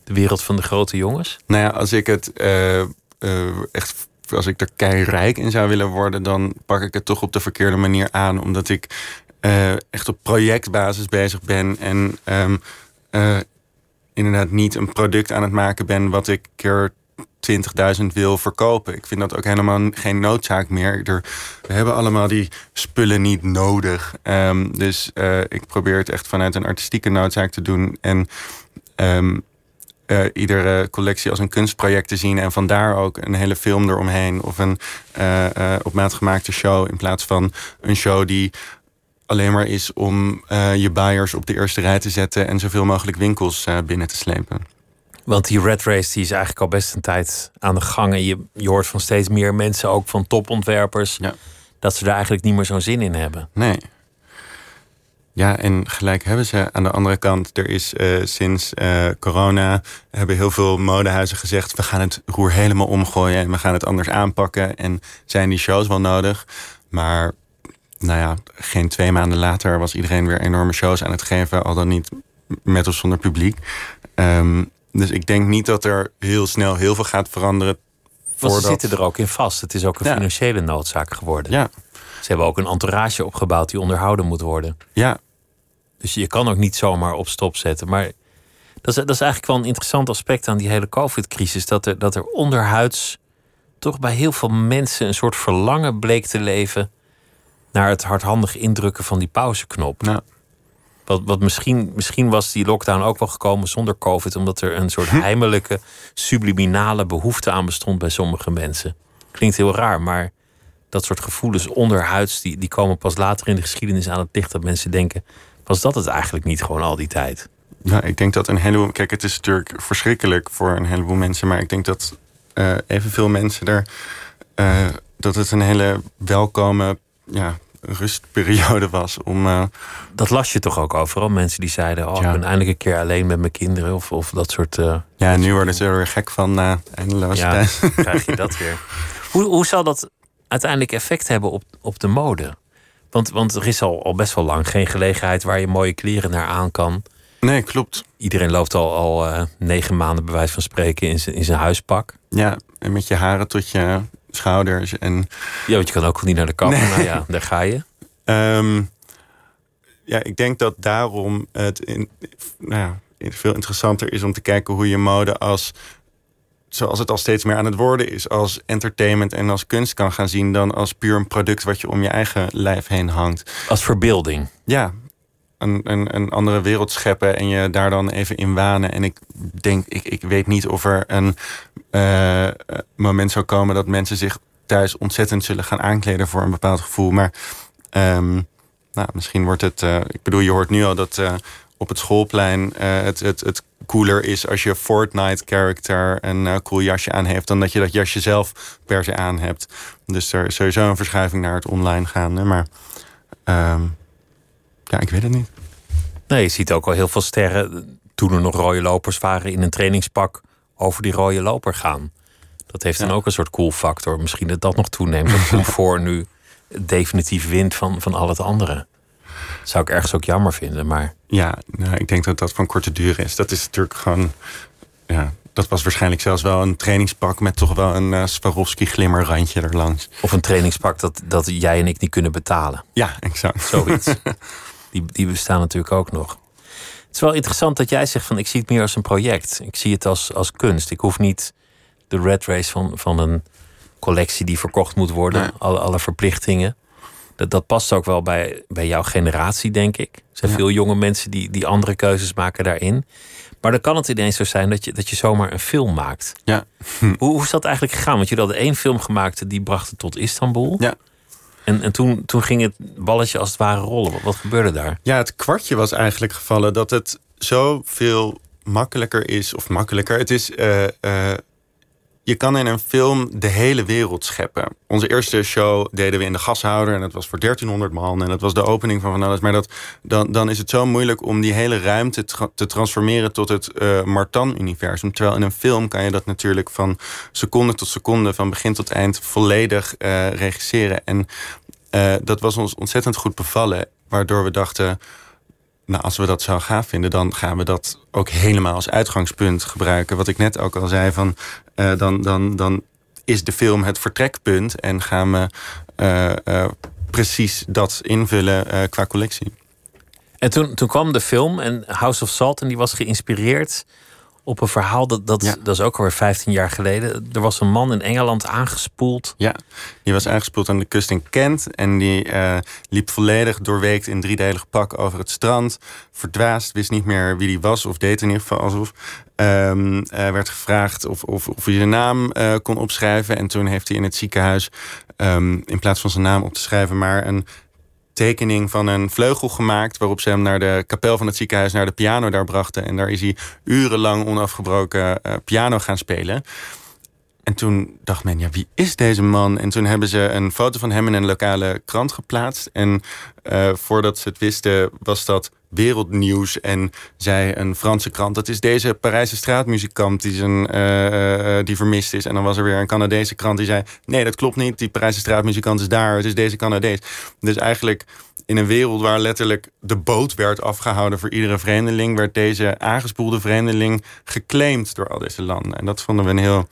Speaker 4: De wereld van de grote jongens?
Speaker 5: Nou ja, als ik het eh, eh, echt. Als ik er keirijk in zou willen worden, dan pak ik het toch op de verkeerde manier aan. Omdat ik eh, echt op projectbasis bezig ben. En eh, inderdaad niet een product aan het maken ben wat ik keer 20.000 wil verkopen. Ik vind dat ook helemaal geen noodzaak meer. Er, we hebben allemaal die spullen niet nodig. Ehm, dus eh, ik probeer het echt vanuit een artistieke noodzaak te doen. En ehm, eh, iedere collectie als een kunstproject te zien. En vandaar ook een hele film eromheen. Of een eh, op maat gemaakte show. In plaats van een show die alleen maar is om eh, je buyers op de eerste rij te zetten. En zoveel mogelijk winkels eh, binnen te slepen.
Speaker 4: Want die red race die is eigenlijk al best een tijd aan de gang. En je, je hoort van steeds meer mensen, ook van topontwerpers,
Speaker 5: Ja.
Speaker 4: dat ze er eigenlijk niet meer zo'n zin in hebben.
Speaker 5: Nee. Ja, en gelijk hebben ze. Aan de andere kant, er is eh, sinds corona... hebben heel veel modehuizen gezegd... we gaan het roer helemaal omgooien en we gaan het anders aanpakken. En zijn die shows wel nodig? Maar nou ja, geen twee maanden later... was iedereen weer enorme shows aan het geven... al dan niet met of zonder publiek. Ehm, dus ik denk niet dat er heel snel heel veel gaat veranderen...
Speaker 4: Want ze zitten er ook in vast. Het is ook een
Speaker 5: Ja.
Speaker 4: financiële noodzaak geworden.
Speaker 5: Ja,
Speaker 4: Ze hebben ook een entourage opgebouwd die onderhouden moet worden.
Speaker 5: ja,
Speaker 4: Dus je kan ook niet zomaar op stop zetten. Maar dat is, dat is eigenlijk wel een interessant aspect aan die hele COVID-crisis. Dat er, dat er onderhuids toch bij heel veel mensen een soort verlangen bleek te leven naar het hardhandig indrukken van die pauzeknop.
Speaker 5: nou,
Speaker 4: Wat, wat misschien, misschien was die lockdown ook wel gekomen zonder COVID, omdat er een soort heimelijke, subliminale behoefte aan bestond bij sommige mensen. Klinkt heel raar, maar dat soort gevoelens onderhuids, die, die komen pas later in de geschiedenis aan het licht. Dat mensen denken, was dat het eigenlijk niet gewoon al die tijd?
Speaker 5: Nou, ik denk dat een heleboel. Kijk, het is natuurlijk verschrikkelijk voor een heleboel mensen. Maar ik denk dat eh, evenveel mensen er. eh, dat het een hele welkome ja, rustperiode was. Om, eh,
Speaker 4: Dat las je toch ook overal? Mensen die zeiden, oh,
Speaker 5: Ja.
Speaker 4: ik ben eindelijk een keer alleen met mijn kinderen. Of, of dat soort... eh,
Speaker 5: ja, nu worden ze er weer gek van na eindeloos
Speaker 4: ja, krijg je dat weer. Hoe, hoe zal dat uiteindelijk effect hebben op, op de mode? Want, want er is al, al best wel lang geen gelegenheid waar je mooie kleren naar aan kan.
Speaker 5: Nee, klopt.
Speaker 4: Iedereen loopt al, al negen maanden, bij wijze van spreken, in zijn, in zijn huispak.
Speaker 5: Ja, en met je haren tot je schouders. En
Speaker 4: Ja, want je kan ook niet naar de kapper.
Speaker 5: Nee.
Speaker 4: Nou ja, daar ga je.
Speaker 5: Ehm, ja, ik denk dat daarom het in, nou ja, veel interessanter is om te kijken hoe je mode als, zoals het al steeds meer aan het worden is, als entertainment en als kunst kan gaan zien dan als puur een product wat je om je eigen lijf heen hangt.
Speaker 4: Als verbeelding.
Speaker 5: Ja, een, een, een andere wereld scheppen en je daar dan even in wanen. En ik denk, ik, ik weet niet of er een eh, moment zou komen dat mensen zich thuis ontzettend zullen gaan aankleden voor een bepaald gevoel. Maar ehm, nou, misschien wordt het. eh, ik bedoel, je hoort nu al dat eh, op het schoolplein het, het, het cooler is als je Fortnite-character een cool jasje aan heeft, dan dat je dat jasje zelf per se aan hebt. Dus er is sowieso een verschuiving naar het online gaan. Maar ehm, ja, ik weet het niet.
Speaker 4: Nee, je ziet ook al heel veel sterren, toen er nog rode lopers waren, in een trainingspak over die rode loper gaan. Dat heeft dan ook een soort cool factor. Misschien dat dat nog toeneemt. Dat comfort nu definitief wint van, van al het andere. Zou ik ergens ook jammer vinden, maar
Speaker 5: Ja, nou, ik denk dat dat van korte duur is. Dat is natuurlijk gewoon. Ja, dat was waarschijnlijk zelfs wel een trainingspak met toch wel een eh, Swarovski glimmerrandje erlangs.
Speaker 4: of een trainingspak dat, dat jij en ik niet kunnen betalen.
Speaker 5: Ja, exact.
Speaker 4: Zoiets. die, die bestaan natuurlijk ook nog. Het is wel interessant dat jij zegt van ik zie het meer als een project. Ik zie het als, als kunst. Ik hoef niet de red race van, van een collectie die verkocht moet worden.
Speaker 5: Nee.
Speaker 4: Alle, alle verplichtingen. Dat, dat past ook wel bij, bij jouw generatie, denk ik. Er zijn
Speaker 5: Ja.
Speaker 4: veel jonge mensen die, die andere keuzes maken daarin. Maar dan kan het ineens zo zijn dat je, dat je zomaar een film maakt.
Speaker 5: Ja.
Speaker 4: Hoe, hoe is dat eigenlijk gegaan? Want jullie hadden één film gemaakt die bracht het tot Istanbul.
Speaker 5: Ja.
Speaker 4: En, en toen, toen ging het balletje als het ware rollen. Wat, wat gebeurde daar?
Speaker 5: Ja, het kwartje was eigenlijk gevallen dat het zoveel makkelijker is. Of makkelijker. Het is. eh, eh, je kan in een film de hele wereld scheppen. Onze eerste show deden we in de gashouder. En dat was voor 1300 man. En dat was de opening van van alles. Maar dat, dan, dan is het zo moeilijk om die hele ruimte te transformeren tot het eh, Martan-universum. Terwijl in een film kan je dat natuurlijk van seconde tot seconde, van begin tot eind, volledig eh, regisseren. En eh, dat was ons ontzettend goed bevallen. Waardoor we dachten, nou, als we dat zo gaaf vinden, dan gaan we dat ook helemaal als uitgangspunt gebruiken. Wat ik net ook al zei, van, eh, dan, dan, dan is de film het vertrekpunt en gaan we eh, eh, precies dat invullen qua collectie.
Speaker 4: En toen, toen kwam de film en House of Salt en die was geïnspireerd op een verhaal dat, dat,
Speaker 5: Ja.
Speaker 4: dat is ook alweer 15 jaar geleden. Er was een man in Engeland aangespoeld.
Speaker 5: Ja, die was aangespoeld aan de kust in Kent. En die eh, liep volledig doorweekt in driedelig pak over het strand. Verdwaasd, wist niet meer wie die was, of deed in ieder geval alsof. Eh, werd gevraagd of, of, of hij zijn naam eh, kon opschrijven. En toen heeft hij in het ziekenhuis, ehm, in plaats van zijn naam op te schrijven, maar een tekening van een vleugel gemaakt. Waarop ze hem naar de kapel van het ziekenhuis, naar de piano daar brachten. En daar is hij urenlang onafgebroken eh, piano gaan spelen. En toen dacht men, ja, wie is deze man? En toen hebben ze een foto van hem in een lokale krant geplaatst. En eh, voordat ze het wisten, was dat wereldnieuws. En zei een Franse krant, dat is deze Parijse straatmuzikant die, zijn, eh, eh, die vermist is. En dan was er weer een Canadese krant die zei, nee, dat klopt niet. Die Parijse straatmuzikant is daar, het is deze Canadees. Dus eigenlijk in een wereld waar letterlijk de boot werd afgehouden voor iedere vreemdeling, werd deze aangespoelde vreemdeling geclaimd door al deze landen. En dat vonden we een heel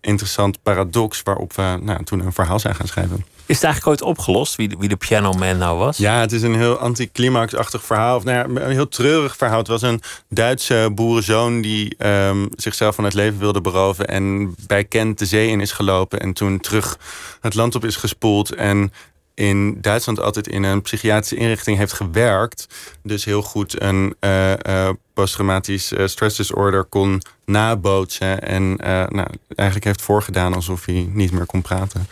Speaker 5: interessant paradox waarop we nou, toen een verhaal zijn gaan schrijven.
Speaker 4: Is het eigenlijk ooit opgelost wie de, wie de Piano Man nou was?
Speaker 5: Ja, het is een heel anticlimax-achtig verhaal. Of, nou ja, een heel treurig verhaal. Het was een Duitse boerenzoon die ehm, zichzelf van het leven wilde beroven. En bij Kent de zee in is gelopen. En toen terug het land op is gespoeld. En in Duitsland altijd in een psychiatrische inrichting heeft gewerkt. Dus heel goed een eh, eh, posttraumatisch eh, stress disorder kon nabootsen. En nou, eigenlijk heeft voorgedaan alsof hij niet meer kon praten.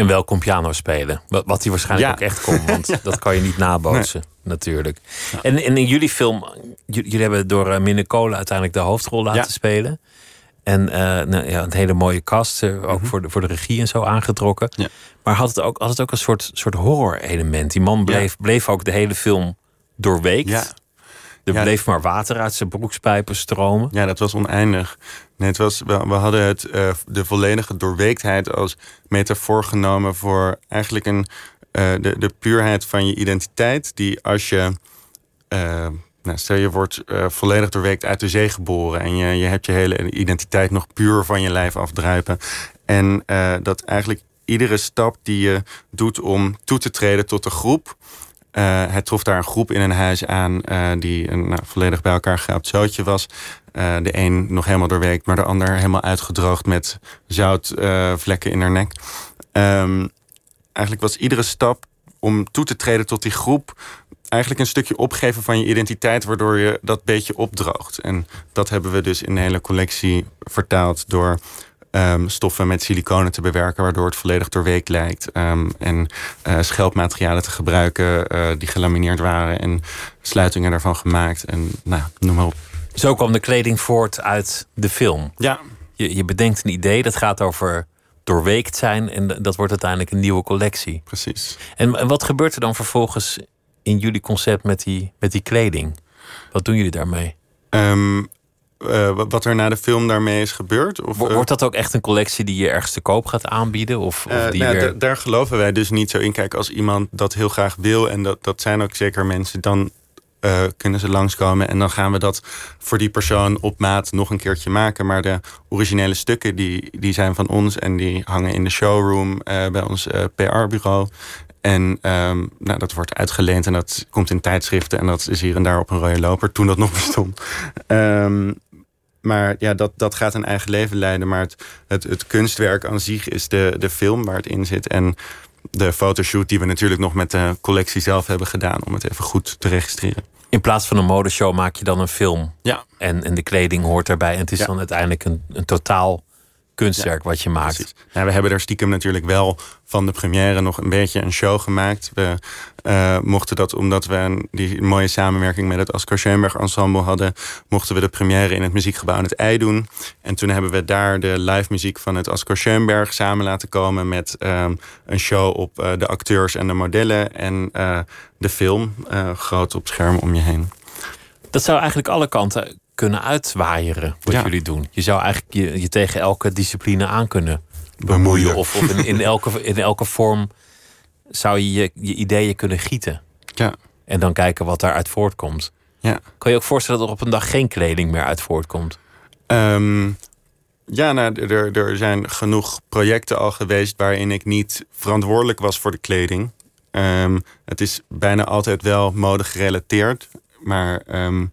Speaker 4: En wel kon piano spelen. Wat, wat hij waarschijnlijk
Speaker 5: Ja.
Speaker 4: ook echt kon. Want dat kan je niet nabootsen, natuurlijk. En, en in jullie film, jullie hebben door uh, Minne Kolen uiteindelijk de hoofdrol laten spelen. En eh, nou, ja, een hele mooie cast, eh, ook voor, de, voor de regie en zo aangetrokken.
Speaker 5: Mhm.
Speaker 4: Maar had het ook, had het ook een soort, soort horror-element? Die man bleef, bleef ook de hele film doorweekt. Er
Speaker 5: Ja.
Speaker 4: bleef maar water uit zijn broekspijpen stromen.
Speaker 5: Ja, dat was oneindig. Nee, het was, we, we hadden het, eh, de volledige doorweektheid als metafoor genomen voor eigenlijk een, eh, de, de puurheid van je identiteit. Die als je, eh, nou, stel je wordt volledig doorweekt uit de zee geboren en je, je hebt je hele identiteit nog puur van je lijf afdruipen. En dat eigenlijk iedere stap die je doet om toe te treden tot de groep. Eh, het trof daar een groep in een huis aan eh, die een nou, volledig bij elkaar geraapt zoutje was. Eh, de een nog helemaal doorweekt, maar de ander helemaal uitgedroogd met zoutvlekken in haar nek. Ehm, eigenlijk was iedere stap om toe te treden tot die groep eigenlijk een stukje opgeven van je identiteit, waardoor je dat beetje opdroogt. En dat hebben we dus in de hele collectie vertaald door ehm, stoffen met siliconen te bewerken, waardoor het volledig doorweekt lijkt. Ehm, en eh, schelpmaterialen te gebruiken eh, die gelamineerd waren en sluitingen daarvan gemaakt. En nou, noem maar op.
Speaker 4: Zo kwam de kleding voort uit de film.
Speaker 5: Ja,
Speaker 4: Je, je bedenkt een idee, dat gaat over doorweekt zijn. En dat wordt uiteindelijk een nieuwe collectie.
Speaker 5: precies.
Speaker 4: En, en wat gebeurt er dan vervolgens in jullie concept met die, met die kleding? Wat doen jullie daarmee?
Speaker 5: Ehm, eh, wat- er na de film daarmee is gebeurd? Of, eh,
Speaker 4: Wordt dat ook echt een collectie die je ergens te koop gaat aanbieden? Of, of
Speaker 5: Eh,
Speaker 4: die
Speaker 5: nou
Speaker 4: weer...
Speaker 5: daar geloven wij dus niet zo in. Kijk, als iemand dat heel graag wil, en dat, dat zijn ook zeker mensen, dan kunnen ze langskomen. En dan gaan we dat voor die persoon op maat nog een keertje maken. Maar de originele stukken, die, die zijn van ons en die hangen in de showroom bij ons PR-bureau. En ehm, nou, dat wordt uitgeleend en dat komt in tijdschriften. En dat is hier en daar op een rode loper, toen dat nog bestond. Ehm, maar ja, dat, dat gaat een eigen leven leiden. Maar het, het, het kunstwerk aan zich is de, de film waar het in zit. En de fotoshoot die we natuurlijk nog met de collectie zelf hebben gedaan. Om het even goed te registreren.
Speaker 4: In plaats van een modeshow maak je dan een film.
Speaker 5: Ja,
Speaker 4: En, en de kleding hoort daarbij. En het is
Speaker 5: Ja.
Speaker 4: dan uiteindelijk een, een totaal kunstwerk wat je maakt.
Speaker 5: Nou, we hebben daar stiekem natuurlijk wel van de première nog een beetje een show gemaakt. We eh, mochten dat, omdat we een, die mooie samenwerking met het Oscar Schoenberg Ensemble hadden, mochten we de première in het muziekgebouw aan het ei doen. En toen hebben we daar de live muziek van het Oscar Schoenberg samen laten komen met ehm, een show op eh, de acteurs en de modellen en eh, de film eh, groot op scherm om je heen.
Speaker 4: Dat zou eigenlijk alle kanten kunnen uitwaaieren wat
Speaker 5: Ja.
Speaker 4: jullie doen. Je zou eigenlijk je, je tegen elke discipline aan kunnen
Speaker 5: Bemoeien.
Speaker 4: bemoeien. Of, of in, in, elke, in elke vorm zou je, je je ideeën kunnen gieten.
Speaker 5: Ja.
Speaker 4: En dan kijken wat daaruit voortkomt.
Speaker 5: Ja.
Speaker 4: Kan je ook voorstellen dat er op een dag geen kleding meer uit voortkomt?
Speaker 5: Ehm, ja, nou, er, er zijn genoeg projecten al geweest waarin ik niet verantwoordelijk was voor de kleding. Ehm, het is bijna altijd wel mode gerelateerd. Maar ehm,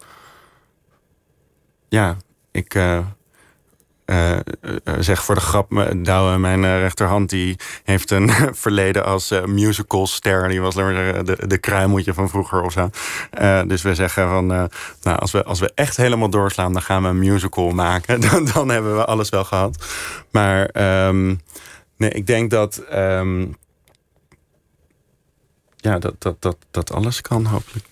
Speaker 5: ja, ik eh, eh, eh, zeg voor de grap, Douwe, mijn rechterhand, die heeft een verleden als musicalster. Die was de, de kruimeltje van vroeger of zo. Dus we zeggen van, nou, als we, als we echt helemaal doorslaan, dan gaan we een musical maken. Dan, dan hebben we alles wel gehad. Maar ehm, nee, ik denk dat. ehm, ja, dat, dat, dat, dat alles kan, hopelijk.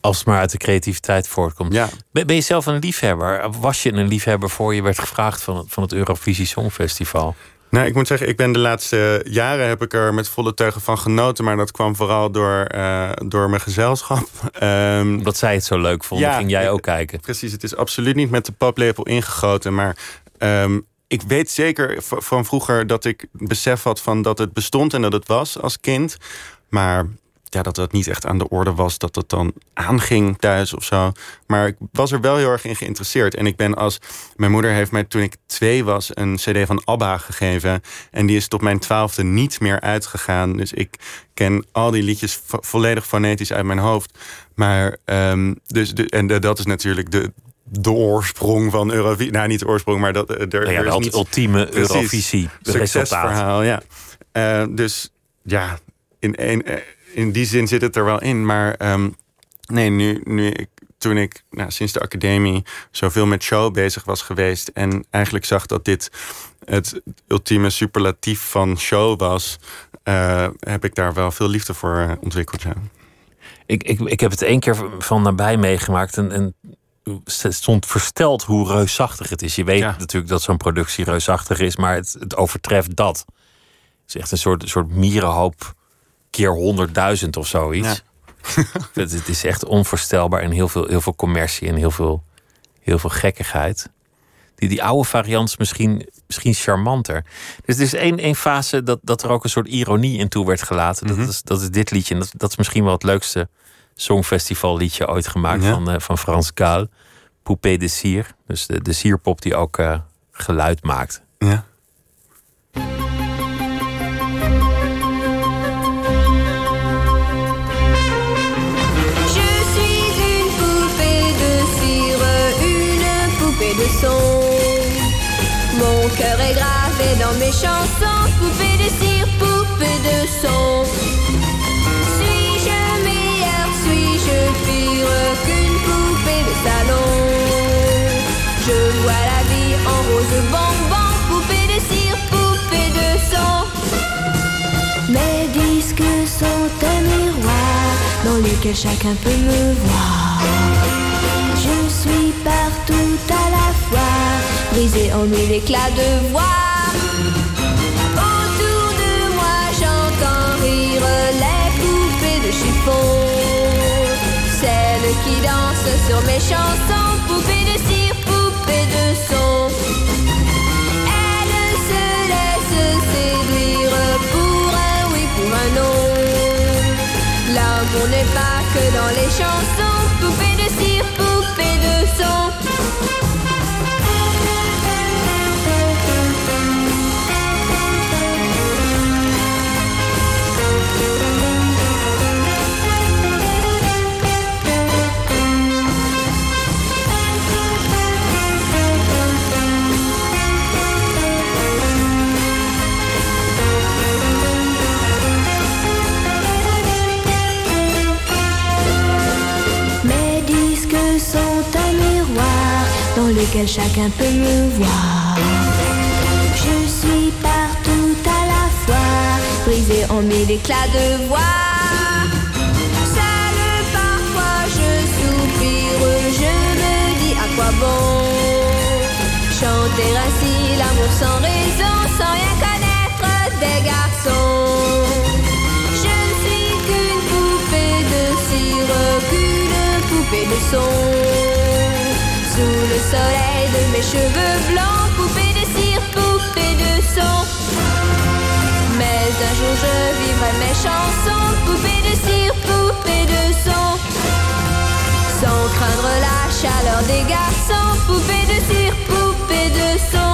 Speaker 4: Als het maar uit de creativiteit voortkomt.
Speaker 5: Ja.
Speaker 4: Ben, ben je zelf een liefhebber? Was je een liefhebber voor je werd gevraagd van, het- van het Eurovisie Songfestival?
Speaker 5: Nou, ik moet zeggen, ik ben de laatste jaren heb ik er met volle teugen van genoten. Maar dat kwam vooral door, eh, door mijn gezelschap. Ehm,
Speaker 4: Omdat zij het zo leuk vonden,
Speaker 5: Ja,
Speaker 4: ging jij
Speaker 5: ik-
Speaker 4: ook kijken.
Speaker 5: Precies, het is absoluut niet met de paplepel ingegoten. Maar ehm, ik weet zeker van vroeger dat ik besef had van dat het bestond en dat het was als kind. Maar ja, dat dat niet echt aan de orde was, dat het dan aanging thuis of zo. Maar ik was er wel heel erg in geïnteresseerd. En ik ben als. Mijn moeder heeft mij toen ik twee was een CD van ABBA gegeven. En die is tot mijn twaalfde niet meer uitgegaan. Dus ik ken al die liedjes vo- volledig fonetisch uit mijn hoofd. Maar, ehm, dus, de, en de- dat is natuurlijk de, de oorsprong van Eurovisie. Nou, niet de oorsprong, maar dat, eh, er,
Speaker 4: Nou ja,
Speaker 5: er is
Speaker 4: dat
Speaker 5: niet
Speaker 4: ultieme
Speaker 5: Precies.
Speaker 4: Eurovisie resultaat.
Speaker 5: succesverhaal. Ja. Eh, dus ja, in, eh, in die zin zit het er wel in. Maar ehm, nee, nu, nu ik, toen ik nou, sinds de academie zoveel met show bezig was geweest... en eigenlijk zag dat dit het ultieme superlatief van show was... eh, heb ik daar wel veel liefde voor eh, ontwikkeld, ja.
Speaker 4: Ik, ik, ik heb het één keer van nabij meegemaakt en, en stond versteld hoe reusachtig het is. Je weet
Speaker 5: Ja.
Speaker 4: natuurlijk dat zo'n productie reusachtig is, maar het, het overtreft dat. Het is echt een soort, soort mierenhoop keer honderdduizend of zoiets. het, het is echt onvoorstelbaar en heel veel, heel veel commercie en heel veel, heel veel gekkigheid. Die, die oude variant is misschien, misschien charmanter. Dus er is één, één fase dat, dat er ook een soort ironie in toe werd gelaten. dat, is, dat is dit liedje. En dat, dat is misschien wel het leukste songfestival liedje ooit gemaakt
Speaker 5: Ja.
Speaker 4: van, eh, van Frans Gaal. Poupée de Sier. Dus de, de sierpop die ook eh, geluid maakt.
Speaker 5: ja.
Speaker 6: Cœur est gravé dans mes chansons, poupée de cire, poupée de son. Suis-je meilleure, suis-je pire qu'une poupée de salon? Je vois la vie en rose bonbon, poupée de cire, poupée de son. Mes disques sont un miroir dans lequel chacun peut me voir. Je suis partout à la fois, en mille éclats de voix. Autour de moi, j'entends rire les poupées de chiffon. Celles qui dansent sur mes chansons, poupées de cire, poupées de son. Elle se laisse séduire pour un oui, pour un non. L'amour n'est pas que dans les chansons, poupée de cire, poupée de son. Dans lequel chacun peut me voir. Je suis partout à la fois, brisée en mille éclats de voix. Seule parfois je soupire, je me dis à quoi bon chanter ainsi l'amour sans raison, sans rien connaître des garçons. Je ne suis qu'une poupée de cire, qu'une poupée de son. Sous le soleil de mes cheveux blancs, poupée de cire, poupée de son. Mais un jour je vivrai mes chansons, poupée de cire, poupée de son. Sans craindre la chaleur des garçons. Poupée de cire, poupée de son.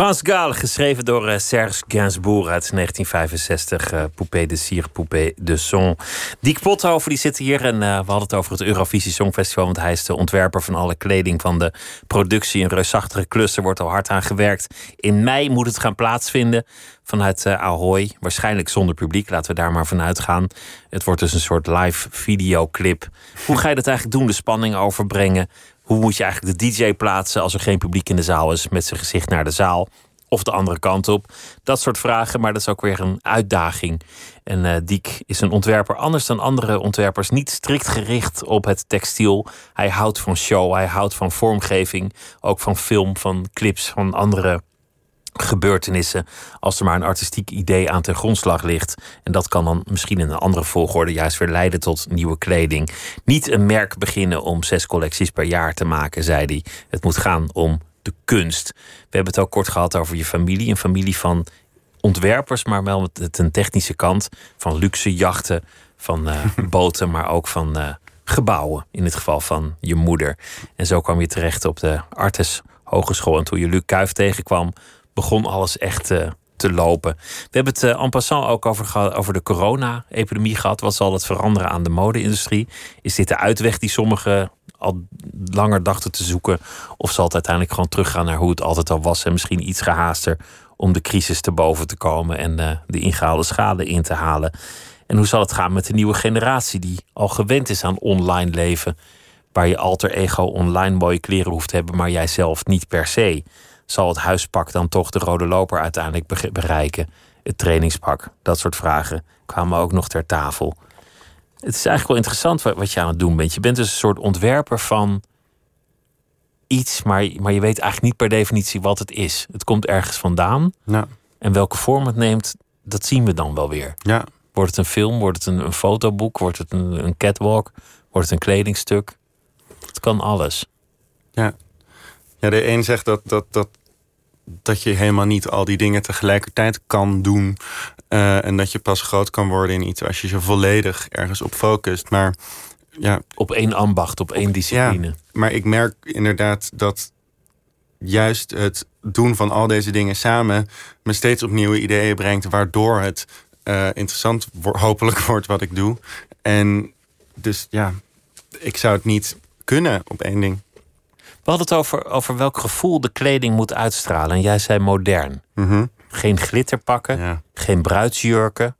Speaker 4: Frans Gaal, geschreven door eh, Serge Gainsbourg uit 1965. eh Poupée de Cire, Poupée de Son. Diek Pothoven die zit hier en eh, we hadden het over het Eurovisie Songfestival. Want hij is de ontwerper van alle kleding van de productie. Een reusachtige klus, er wordt al hard aan gewerkt. In mei moet het gaan plaatsvinden vanuit eh, Ahoy. Waarschijnlijk zonder publiek, laten we daar maar vanuit gaan. Het wordt dus een soort live videoclip. Hoe ga je dat eigenlijk doen? De spanning overbrengen? Hoe moet je eigenlijk de DJ plaatsen als er geen publiek in de zaal is met zijn gezicht naar de zaal? Of de andere kant op. Dat soort vragen, maar dat is ook weer een uitdaging. En eh, Diek is een ontwerper anders dan andere ontwerpers. Niet strikt gericht op het textiel. Hij houdt van show, hij houdt van vormgeving. Ook van film, van clips, van andere gebeurtenissen. Als er maar een artistiek idee aan ten grondslag ligt. En dat kan dan misschien in een andere volgorde juist weer leiden tot nieuwe kleding. Niet een merk beginnen om zes collecties per jaar te maken, zei hij. Het moet gaan om de kunst. We hebben het ook kort gehad over je familie. Een familie van ontwerpers, maar wel met een technische kant. Van luxe jachten, van eh, boten, maar ook van eh, gebouwen. In het geval van je moeder. En zo kwam je terecht op de Artes Hogeschool. En toen je Luc Kuif tegenkwam, begon alles echt eh, te lopen. We hebben het eh, en passant ook over, over de corona-epidemie gehad. Wat zal het veranderen aan de mode-industrie? Is dit de uitweg die sommigen al langer dachten te zoeken? Of zal het uiteindelijk gewoon teruggaan naar hoe het altijd al was? En misschien iets gehaaster om de crisis te boven te komen en eh, de ingehaalde schade in te halen. En hoe zal het gaan met de nieuwe generatie die al gewend is aan online leven? Waar je alter ego online mooie kleren hoeft te hebben, maar jij zelf niet per se. Zal het huispak dan toch de rode loper uiteindelijk be- bereiken? Het trainingspak, dat soort vragen kwamen ook nog ter tafel. Het is eigenlijk wel interessant wat, je aan het doen bent. Je bent dus een soort ontwerper van iets, maar, maar je weet eigenlijk niet per definitie wat het is. Het komt ergens vandaan
Speaker 5: Nou,
Speaker 4: en welke vorm het neemt, dat zien we dan wel weer.
Speaker 5: ja.
Speaker 4: Wordt het een film? Wordt het een, een fotoboek? Wordt het een, een catwalk? Wordt het een kledingstuk? Het kan alles.
Speaker 5: Ja, de een zegt dat, dat, dat, dat je helemaal niet al die dingen tegelijkertijd kan doen. eh, en dat je pas groot kan worden in iets als je je volledig ergens op focust. Maar ja,
Speaker 4: Op één ambacht, op één discipline.
Speaker 5: ja, maar ik merk inderdaad dat juist het doen van al deze dingen samen me steeds op nieuwe ideeën brengt, waardoor het eh, interessant wo- hopelijk wordt wat ik doe. En dus ja, ik zou het niet kunnen op één ding.
Speaker 4: We hadden het over, over welk gevoel de kleding moet uitstralen. En jij zei modern.
Speaker 5: Mhm.
Speaker 4: Geen glitterpakken,
Speaker 5: Ja.
Speaker 4: geen bruidsjurken.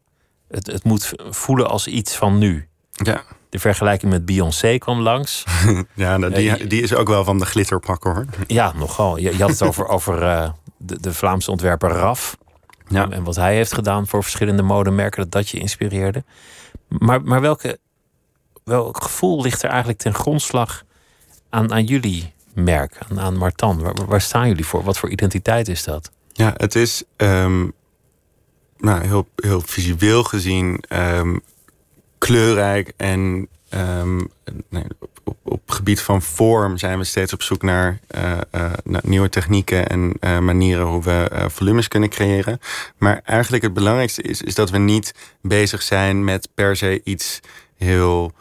Speaker 4: Het, het moet voelen als iets van nu.
Speaker 5: Ja.
Speaker 4: De vergelijking met Beyoncé kwam langs.
Speaker 5: Ja, nou,
Speaker 4: Eh,
Speaker 5: die, die is ook wel van de glitterpakken hoor.
Speaker 4: Ja, nogal. Je, je had het over, over eh, de, de Vlaamse ontwerper Raf.
Speaker 5: Ja.
Speaker 4: En, en wat hij heeft gedaan voor verschillende modemerken, dat dat je inspireerde. Maar, maar welke, welk gevoel ligt er eigenlijk ten grondslag aan, aan jullie merk, aan, aan Martan? Waar, staan jullie voor? Wat voor identiteit is dat?
Speaker 5: Ja, het is ehm, nou, heel, heel visueel gezien ehm, kleurrijk. En ehm, nee, op, op, gebied van vorm zijn we steeds op zoek naar, eh, eh, nieuwe technieken en eh, manieren hoe we volumes kunnen creëren. Maar eigenlijk het belangrijkste is, is dat we niet bezig zijn met per se iets heel.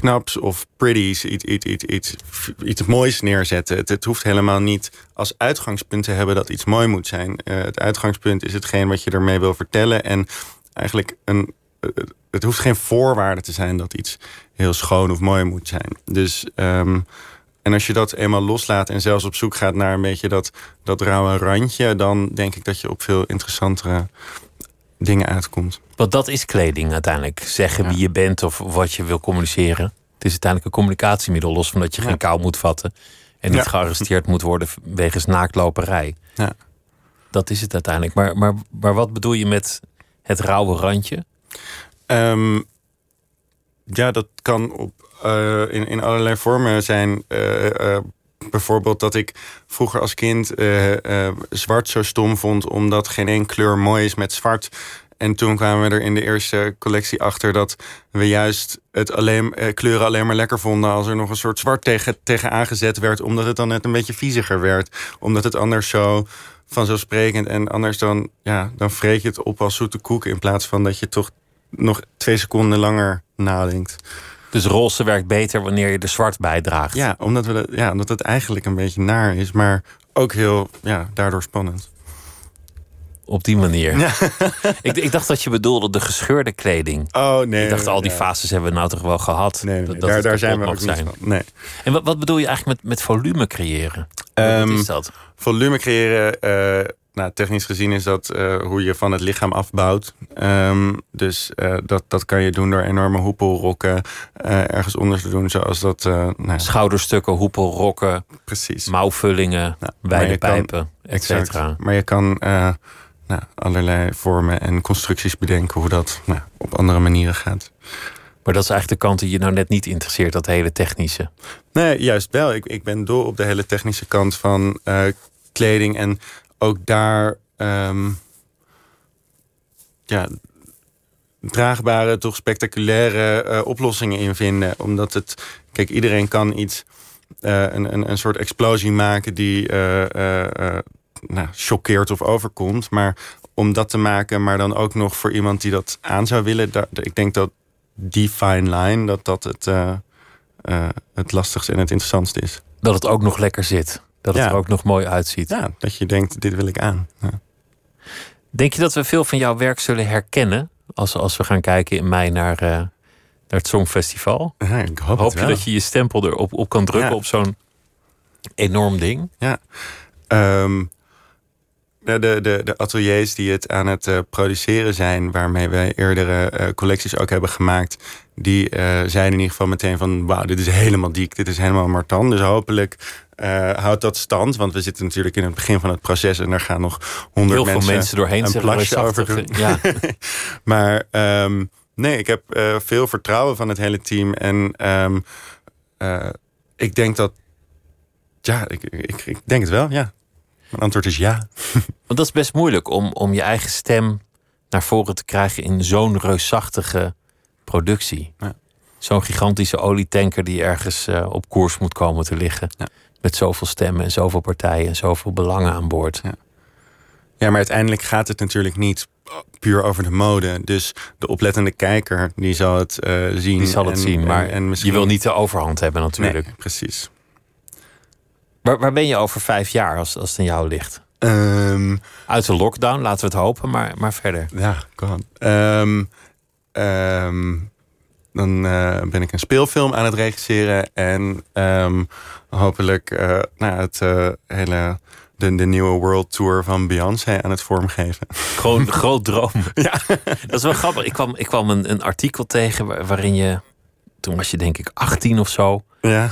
Speaker 5: Knaps of pretties, iets, iets, iets, iets, iets moois neerzetten. Het, hoeft helemaal niet als uitgangspunt te hebben dat iets mooi moet zijn. Eh, het uitgangspunt is hetgeen wat je ermee wil vertellen. En eigenlijk een, het hoeft geen voorwaarde te zijn dat iets heel schoon of mooi moet zijn. Dus ehm, en als je dat eenmaal loslaat en zelfs op zoek gaat naar een beetje dat, dat rauwe randje, dan denk ik dat je op veel interessantere dingen uitkomt.
Speaker 4: Want dat is kleding uiteindelijk. Zeggen
Speaker 5: Ja.
Speaker 4: wie je bent of wat je wil communiceren. Het is uiteindelijk een communicatiemiddel, los van dat je
Speaker 5: Ja.
Speaker 4: geen kou moet vatten. En niet
Speaker 5: Ja.
Speaker 4: gearresteerd moet worden wegens naaktloperij.
Speaker 5: Ja.
Speaker 4: Dat is het uiteindelijk. Maar, maar, maar wat bedoel je met het rauwe randje?
Speaker 5: Ehm, ja, dat kan op, eh, in, in allerlei vormen zijn. Eh, eh, bijvoorbeeld dat ik vroeger als kind eh, eh, zwart zo stom vond... omdat geen één kleur mooi is met zwart. En toen kwamen we er in de eerste collectie achter... dat we juist het alleen, eh, kleuren alleen maar lekker vonden... als er nog een soort zwart tegen, tegen aangezet werd... omdat het dan net een beetje vieziger werd. Omdat het anders zo vanzelfsprekend... en anders dan, ja, dan vreet je het op als zoete koek... in plaats van dat je toch nog twee seconden langer nadenkt.
Speaker 4: Dus roze werkt beter wanneer je er zwart bij draagt.
Speaker 5: Ja, omdat, we dat, ja, omdat het eigenlijk een beetje naar is, maar ook heel, ja, daardoor spannend.
Speaker 4: Op die manier. ik, ik dacht dat je bedoelde de gescheurde kleding.
Speaker 5: Oh nee.
Speaker 4: ik dacht, al die
Speaker 5: ja.
Speaker 4: fases hebben we nou toch wel gehad.
Speaker 5: Nee, nee,
Speaker 4: Dat-
Speaker 5: nee,
Speaker 4: dat
Speaker 5: daar, daar zijn we ook niet
Speaker 4: zijn.
Speaker 5: van. Nee.
Speaker 4: En wat, wat bedoel je eigenlijk met, met volume creëren? Wat
Speaker 5: Ehm,
Speaker 4: is dat?
Speaker 5: Volume creëren, eh, nou, technisch gezien is dat eh, hoe je van het lichaam afbouwt. Ehm, dus eh, dat, dat kan je doen door enorme hoepelrokken eh, ergens onder te doen, zoals dat. nou,
Speaker 4: Schouderstukken, hoepel, rokken,
Speaker 5: precies.
Speaker 4: mouwvullingen,
Speaker 5: maar
Speaker 4: wijde pijpen, et cetera.
Speaker 5: Maar je kan nou, allerlei vormen en constructies bedenken hoe dat nou, op andere manieren gaat.
Speaker 4: Maar dat is eigenlijk de kant die je nou net niet interesseert, dat hele technische.
Speaker 5: Nee, juist wel. Ik, ik ben dol op de hele technische kant van kleding. En ook daar ehm, ja, draagbare, toch spectaculaire eh, oplossingen in vinden. Omdat het, kijk, iedereen kan iets, eh, een, een, een soort explosie maken die eh, nou, choqueert of overkomt. Maar om dat te maken, maar dan ook nog voor iemand die dat aan zou willen. ik denk dat die fine line, dat dat het, het lastigste en het interessantste is.
Speaker 4: Dat het ook nog lekker zit. Dat het
Speaker 5: Ja.
Speaker 4: er ook nog mooi uitziet.
Speaker 5: Ja, dat je denkt, dit wil ik aan. Ja.
Speaker 4: Denk je dat we veel van jouw werk zullen herkennen als, als we gaan kijken in mei naar, eh, naar het Songfestival?
Speaker 5: Ja, ik hoop,
Speaker 4: je
Speaker 5: wel.
Speaker 4: dat je je stempel erop op kan drukken
Speaker 5: Ja.
Speaker 4: op zo'n enorm ding?
Speaker 5: Ja. Ehm, de, de, de, de ateliers die het aan het eh, produceren zijn, waarmee wij eerdere eh, collecties ook hebben gemaakt, die eh, zeiden in ieder geval meteen van wauw, dit is helemaal diek, dit is helemaal Martan. Dus hopelijk houdt dat stand, want we zitten natuurlijk in het begin van het proces en er gaan nog honderd
Speaker 4: Heel veel
Speaker 5: mensen,
Speaker 4: mensen doorheen
Speaker 5: een plasje over doen.
Speaker 4: Ja.
Speaker 5: maar ehm, nee, ik heb veel vertrouwen van het hele team. En ehm, eh, ik denk dat. Ja, ik, ik, ik denk het wel, ja. Mijn antwoord is ja.
Speaker 4: Want dat is best moeilijk om, om je eigen stem naar voren te krijgen in zo'n reusachtige productie.
Speaker 5: Ja.
Speaker 4: Zo'n gigantische olietanker die ergens eh, op koers moet komen te liggen.
Speaker 5: Ja.
Speaker 4: Met zoveel stemmen en zoveel partijen en zoveel belangen aan boord.
Speaker 5: Ja. Ja, maar uiteindelijk gaat het natuurlijk niet puur over de mode. Dus de oplettende kijker, die zal het eh, zien.
Speaker 4: Die zal het
Speaker 5: en-
Speaker 4: zien,
Speaker 5: en-
Speaker 4: maar
Speaker 5: en misschien...
Speaker 4: je wil niet de overhand hebben natuurlijk.
Speaker 5: Nee, precies.
Speaker 4: Waar, waar ben je over vijf jaar als, als het aan jou ligt?
Speaker 5: Ehm,
Speaker 4: Uit de lockdown, laten we het hopen, maar, maar verder.
Speaker 5: Ja, kan. Ehm, ehm, dan eh, ben ik een speelfilm aan het regisseren. En hopelijk eh, nou, het eh, hele, de, de nieuwe World Tour van Beyoncé aan het vormgeven.
Speaker 4: Gewoon een groot droom. Ja. Dat is wel grappig. Ik kwam, ik kwam een, een artikel tegen waar- waarin je... Toen was je denk ik 18 of zo.
Speaker 5: Ja,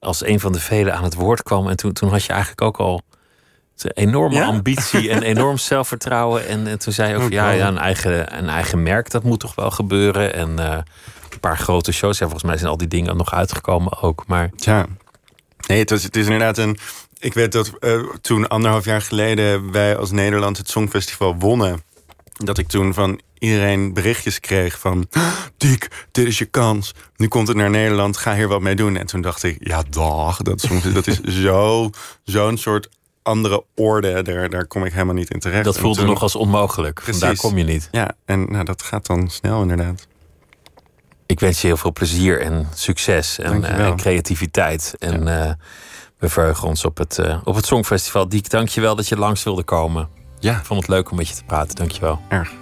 Speaker 4: Als een van de velen aan het woord kwam. En toen, toen had je eigenlijk ook al een enorme
Speaker 5: Ja?
Speaker 4: ambitie en enorm zelfvertrouwen. En, en toen zei je ook, ja, ja een, eigen, een eigen merk, dat moet toch wel gebeuren. En eh, een paar grote shows. Ja, volgens mij zijn al die dingen nog uitgekomen ook. Maar
Speaker 5: ja. Nee, het, was, het is inderdaad een... Ik weet dat eh, toen anderhalf jaar geleden wij als Nederland het Songfestival wonnen... dat ik toen van iedereen berichtjes kreeg van... Diek, dit is je kans. Nu komt het naar Nederland, ga hier wat mee doen. En toen dacht ik, ja dag, dat, Songfestival, dat is zo, zo'n soort andere orde. Daar, daar kom ik helemaal niet in terecht.
Speaker 4: dat
Speaker 5: En
Speaker 4: voelde
Speaker 5: toen-
Speaker 4: nog als onmogelijk.
Speaker 5: Precies.
Speaker 4: Vandaar kom je niet.
Speaker 5: Ja, en nou, dat gaat dan snel inderdaad.
Speaker 4: Ik wens je heel veel plezier en succes en,
Speaker 5: Dankjewel.
Speaker 4: eh, en creativiteit. En eh, we verheugen ons op het, eh, op het Songfestival. Diek, dank je wel dat je langs wilde komen.
Speaker 5: Ja,
Speaker 4: Ik vond het leuk om met je te praten. Dank je wel.
Speaker 5: erg.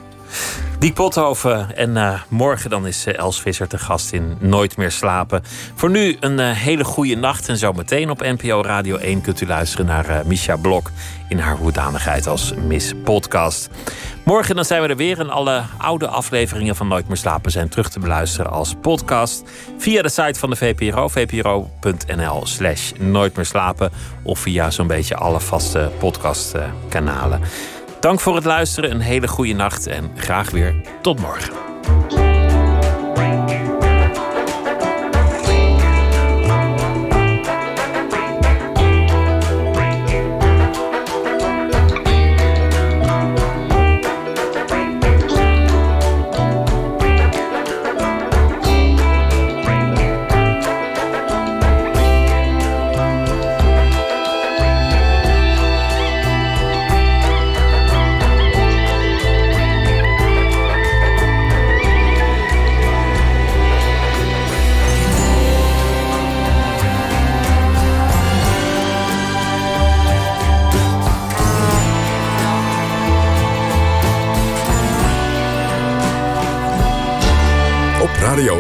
Speaker 4: Diek Pothoven. En eh, morgen dan is eh, Els Visser te gast in Nooit meer slapen. Voor nu een eh, hele goede nacht. En zo meteen op NPO Radio 1 kunt u luisteren naar Misha Blok... in haar hoedanigheid als Miss Podcast. Morgen dan zijn we er weer. En alle oude afleveringen van Nooit meer slapen zijn terug te beluisteren als podcast... via de site van de VPRO, vpro.nl slash Nooit meer slapen... of via zo'n beetje alle vaste podcastkanalen. Dank voor het luisteren, een hele goede nacht en graag weer tot morgen.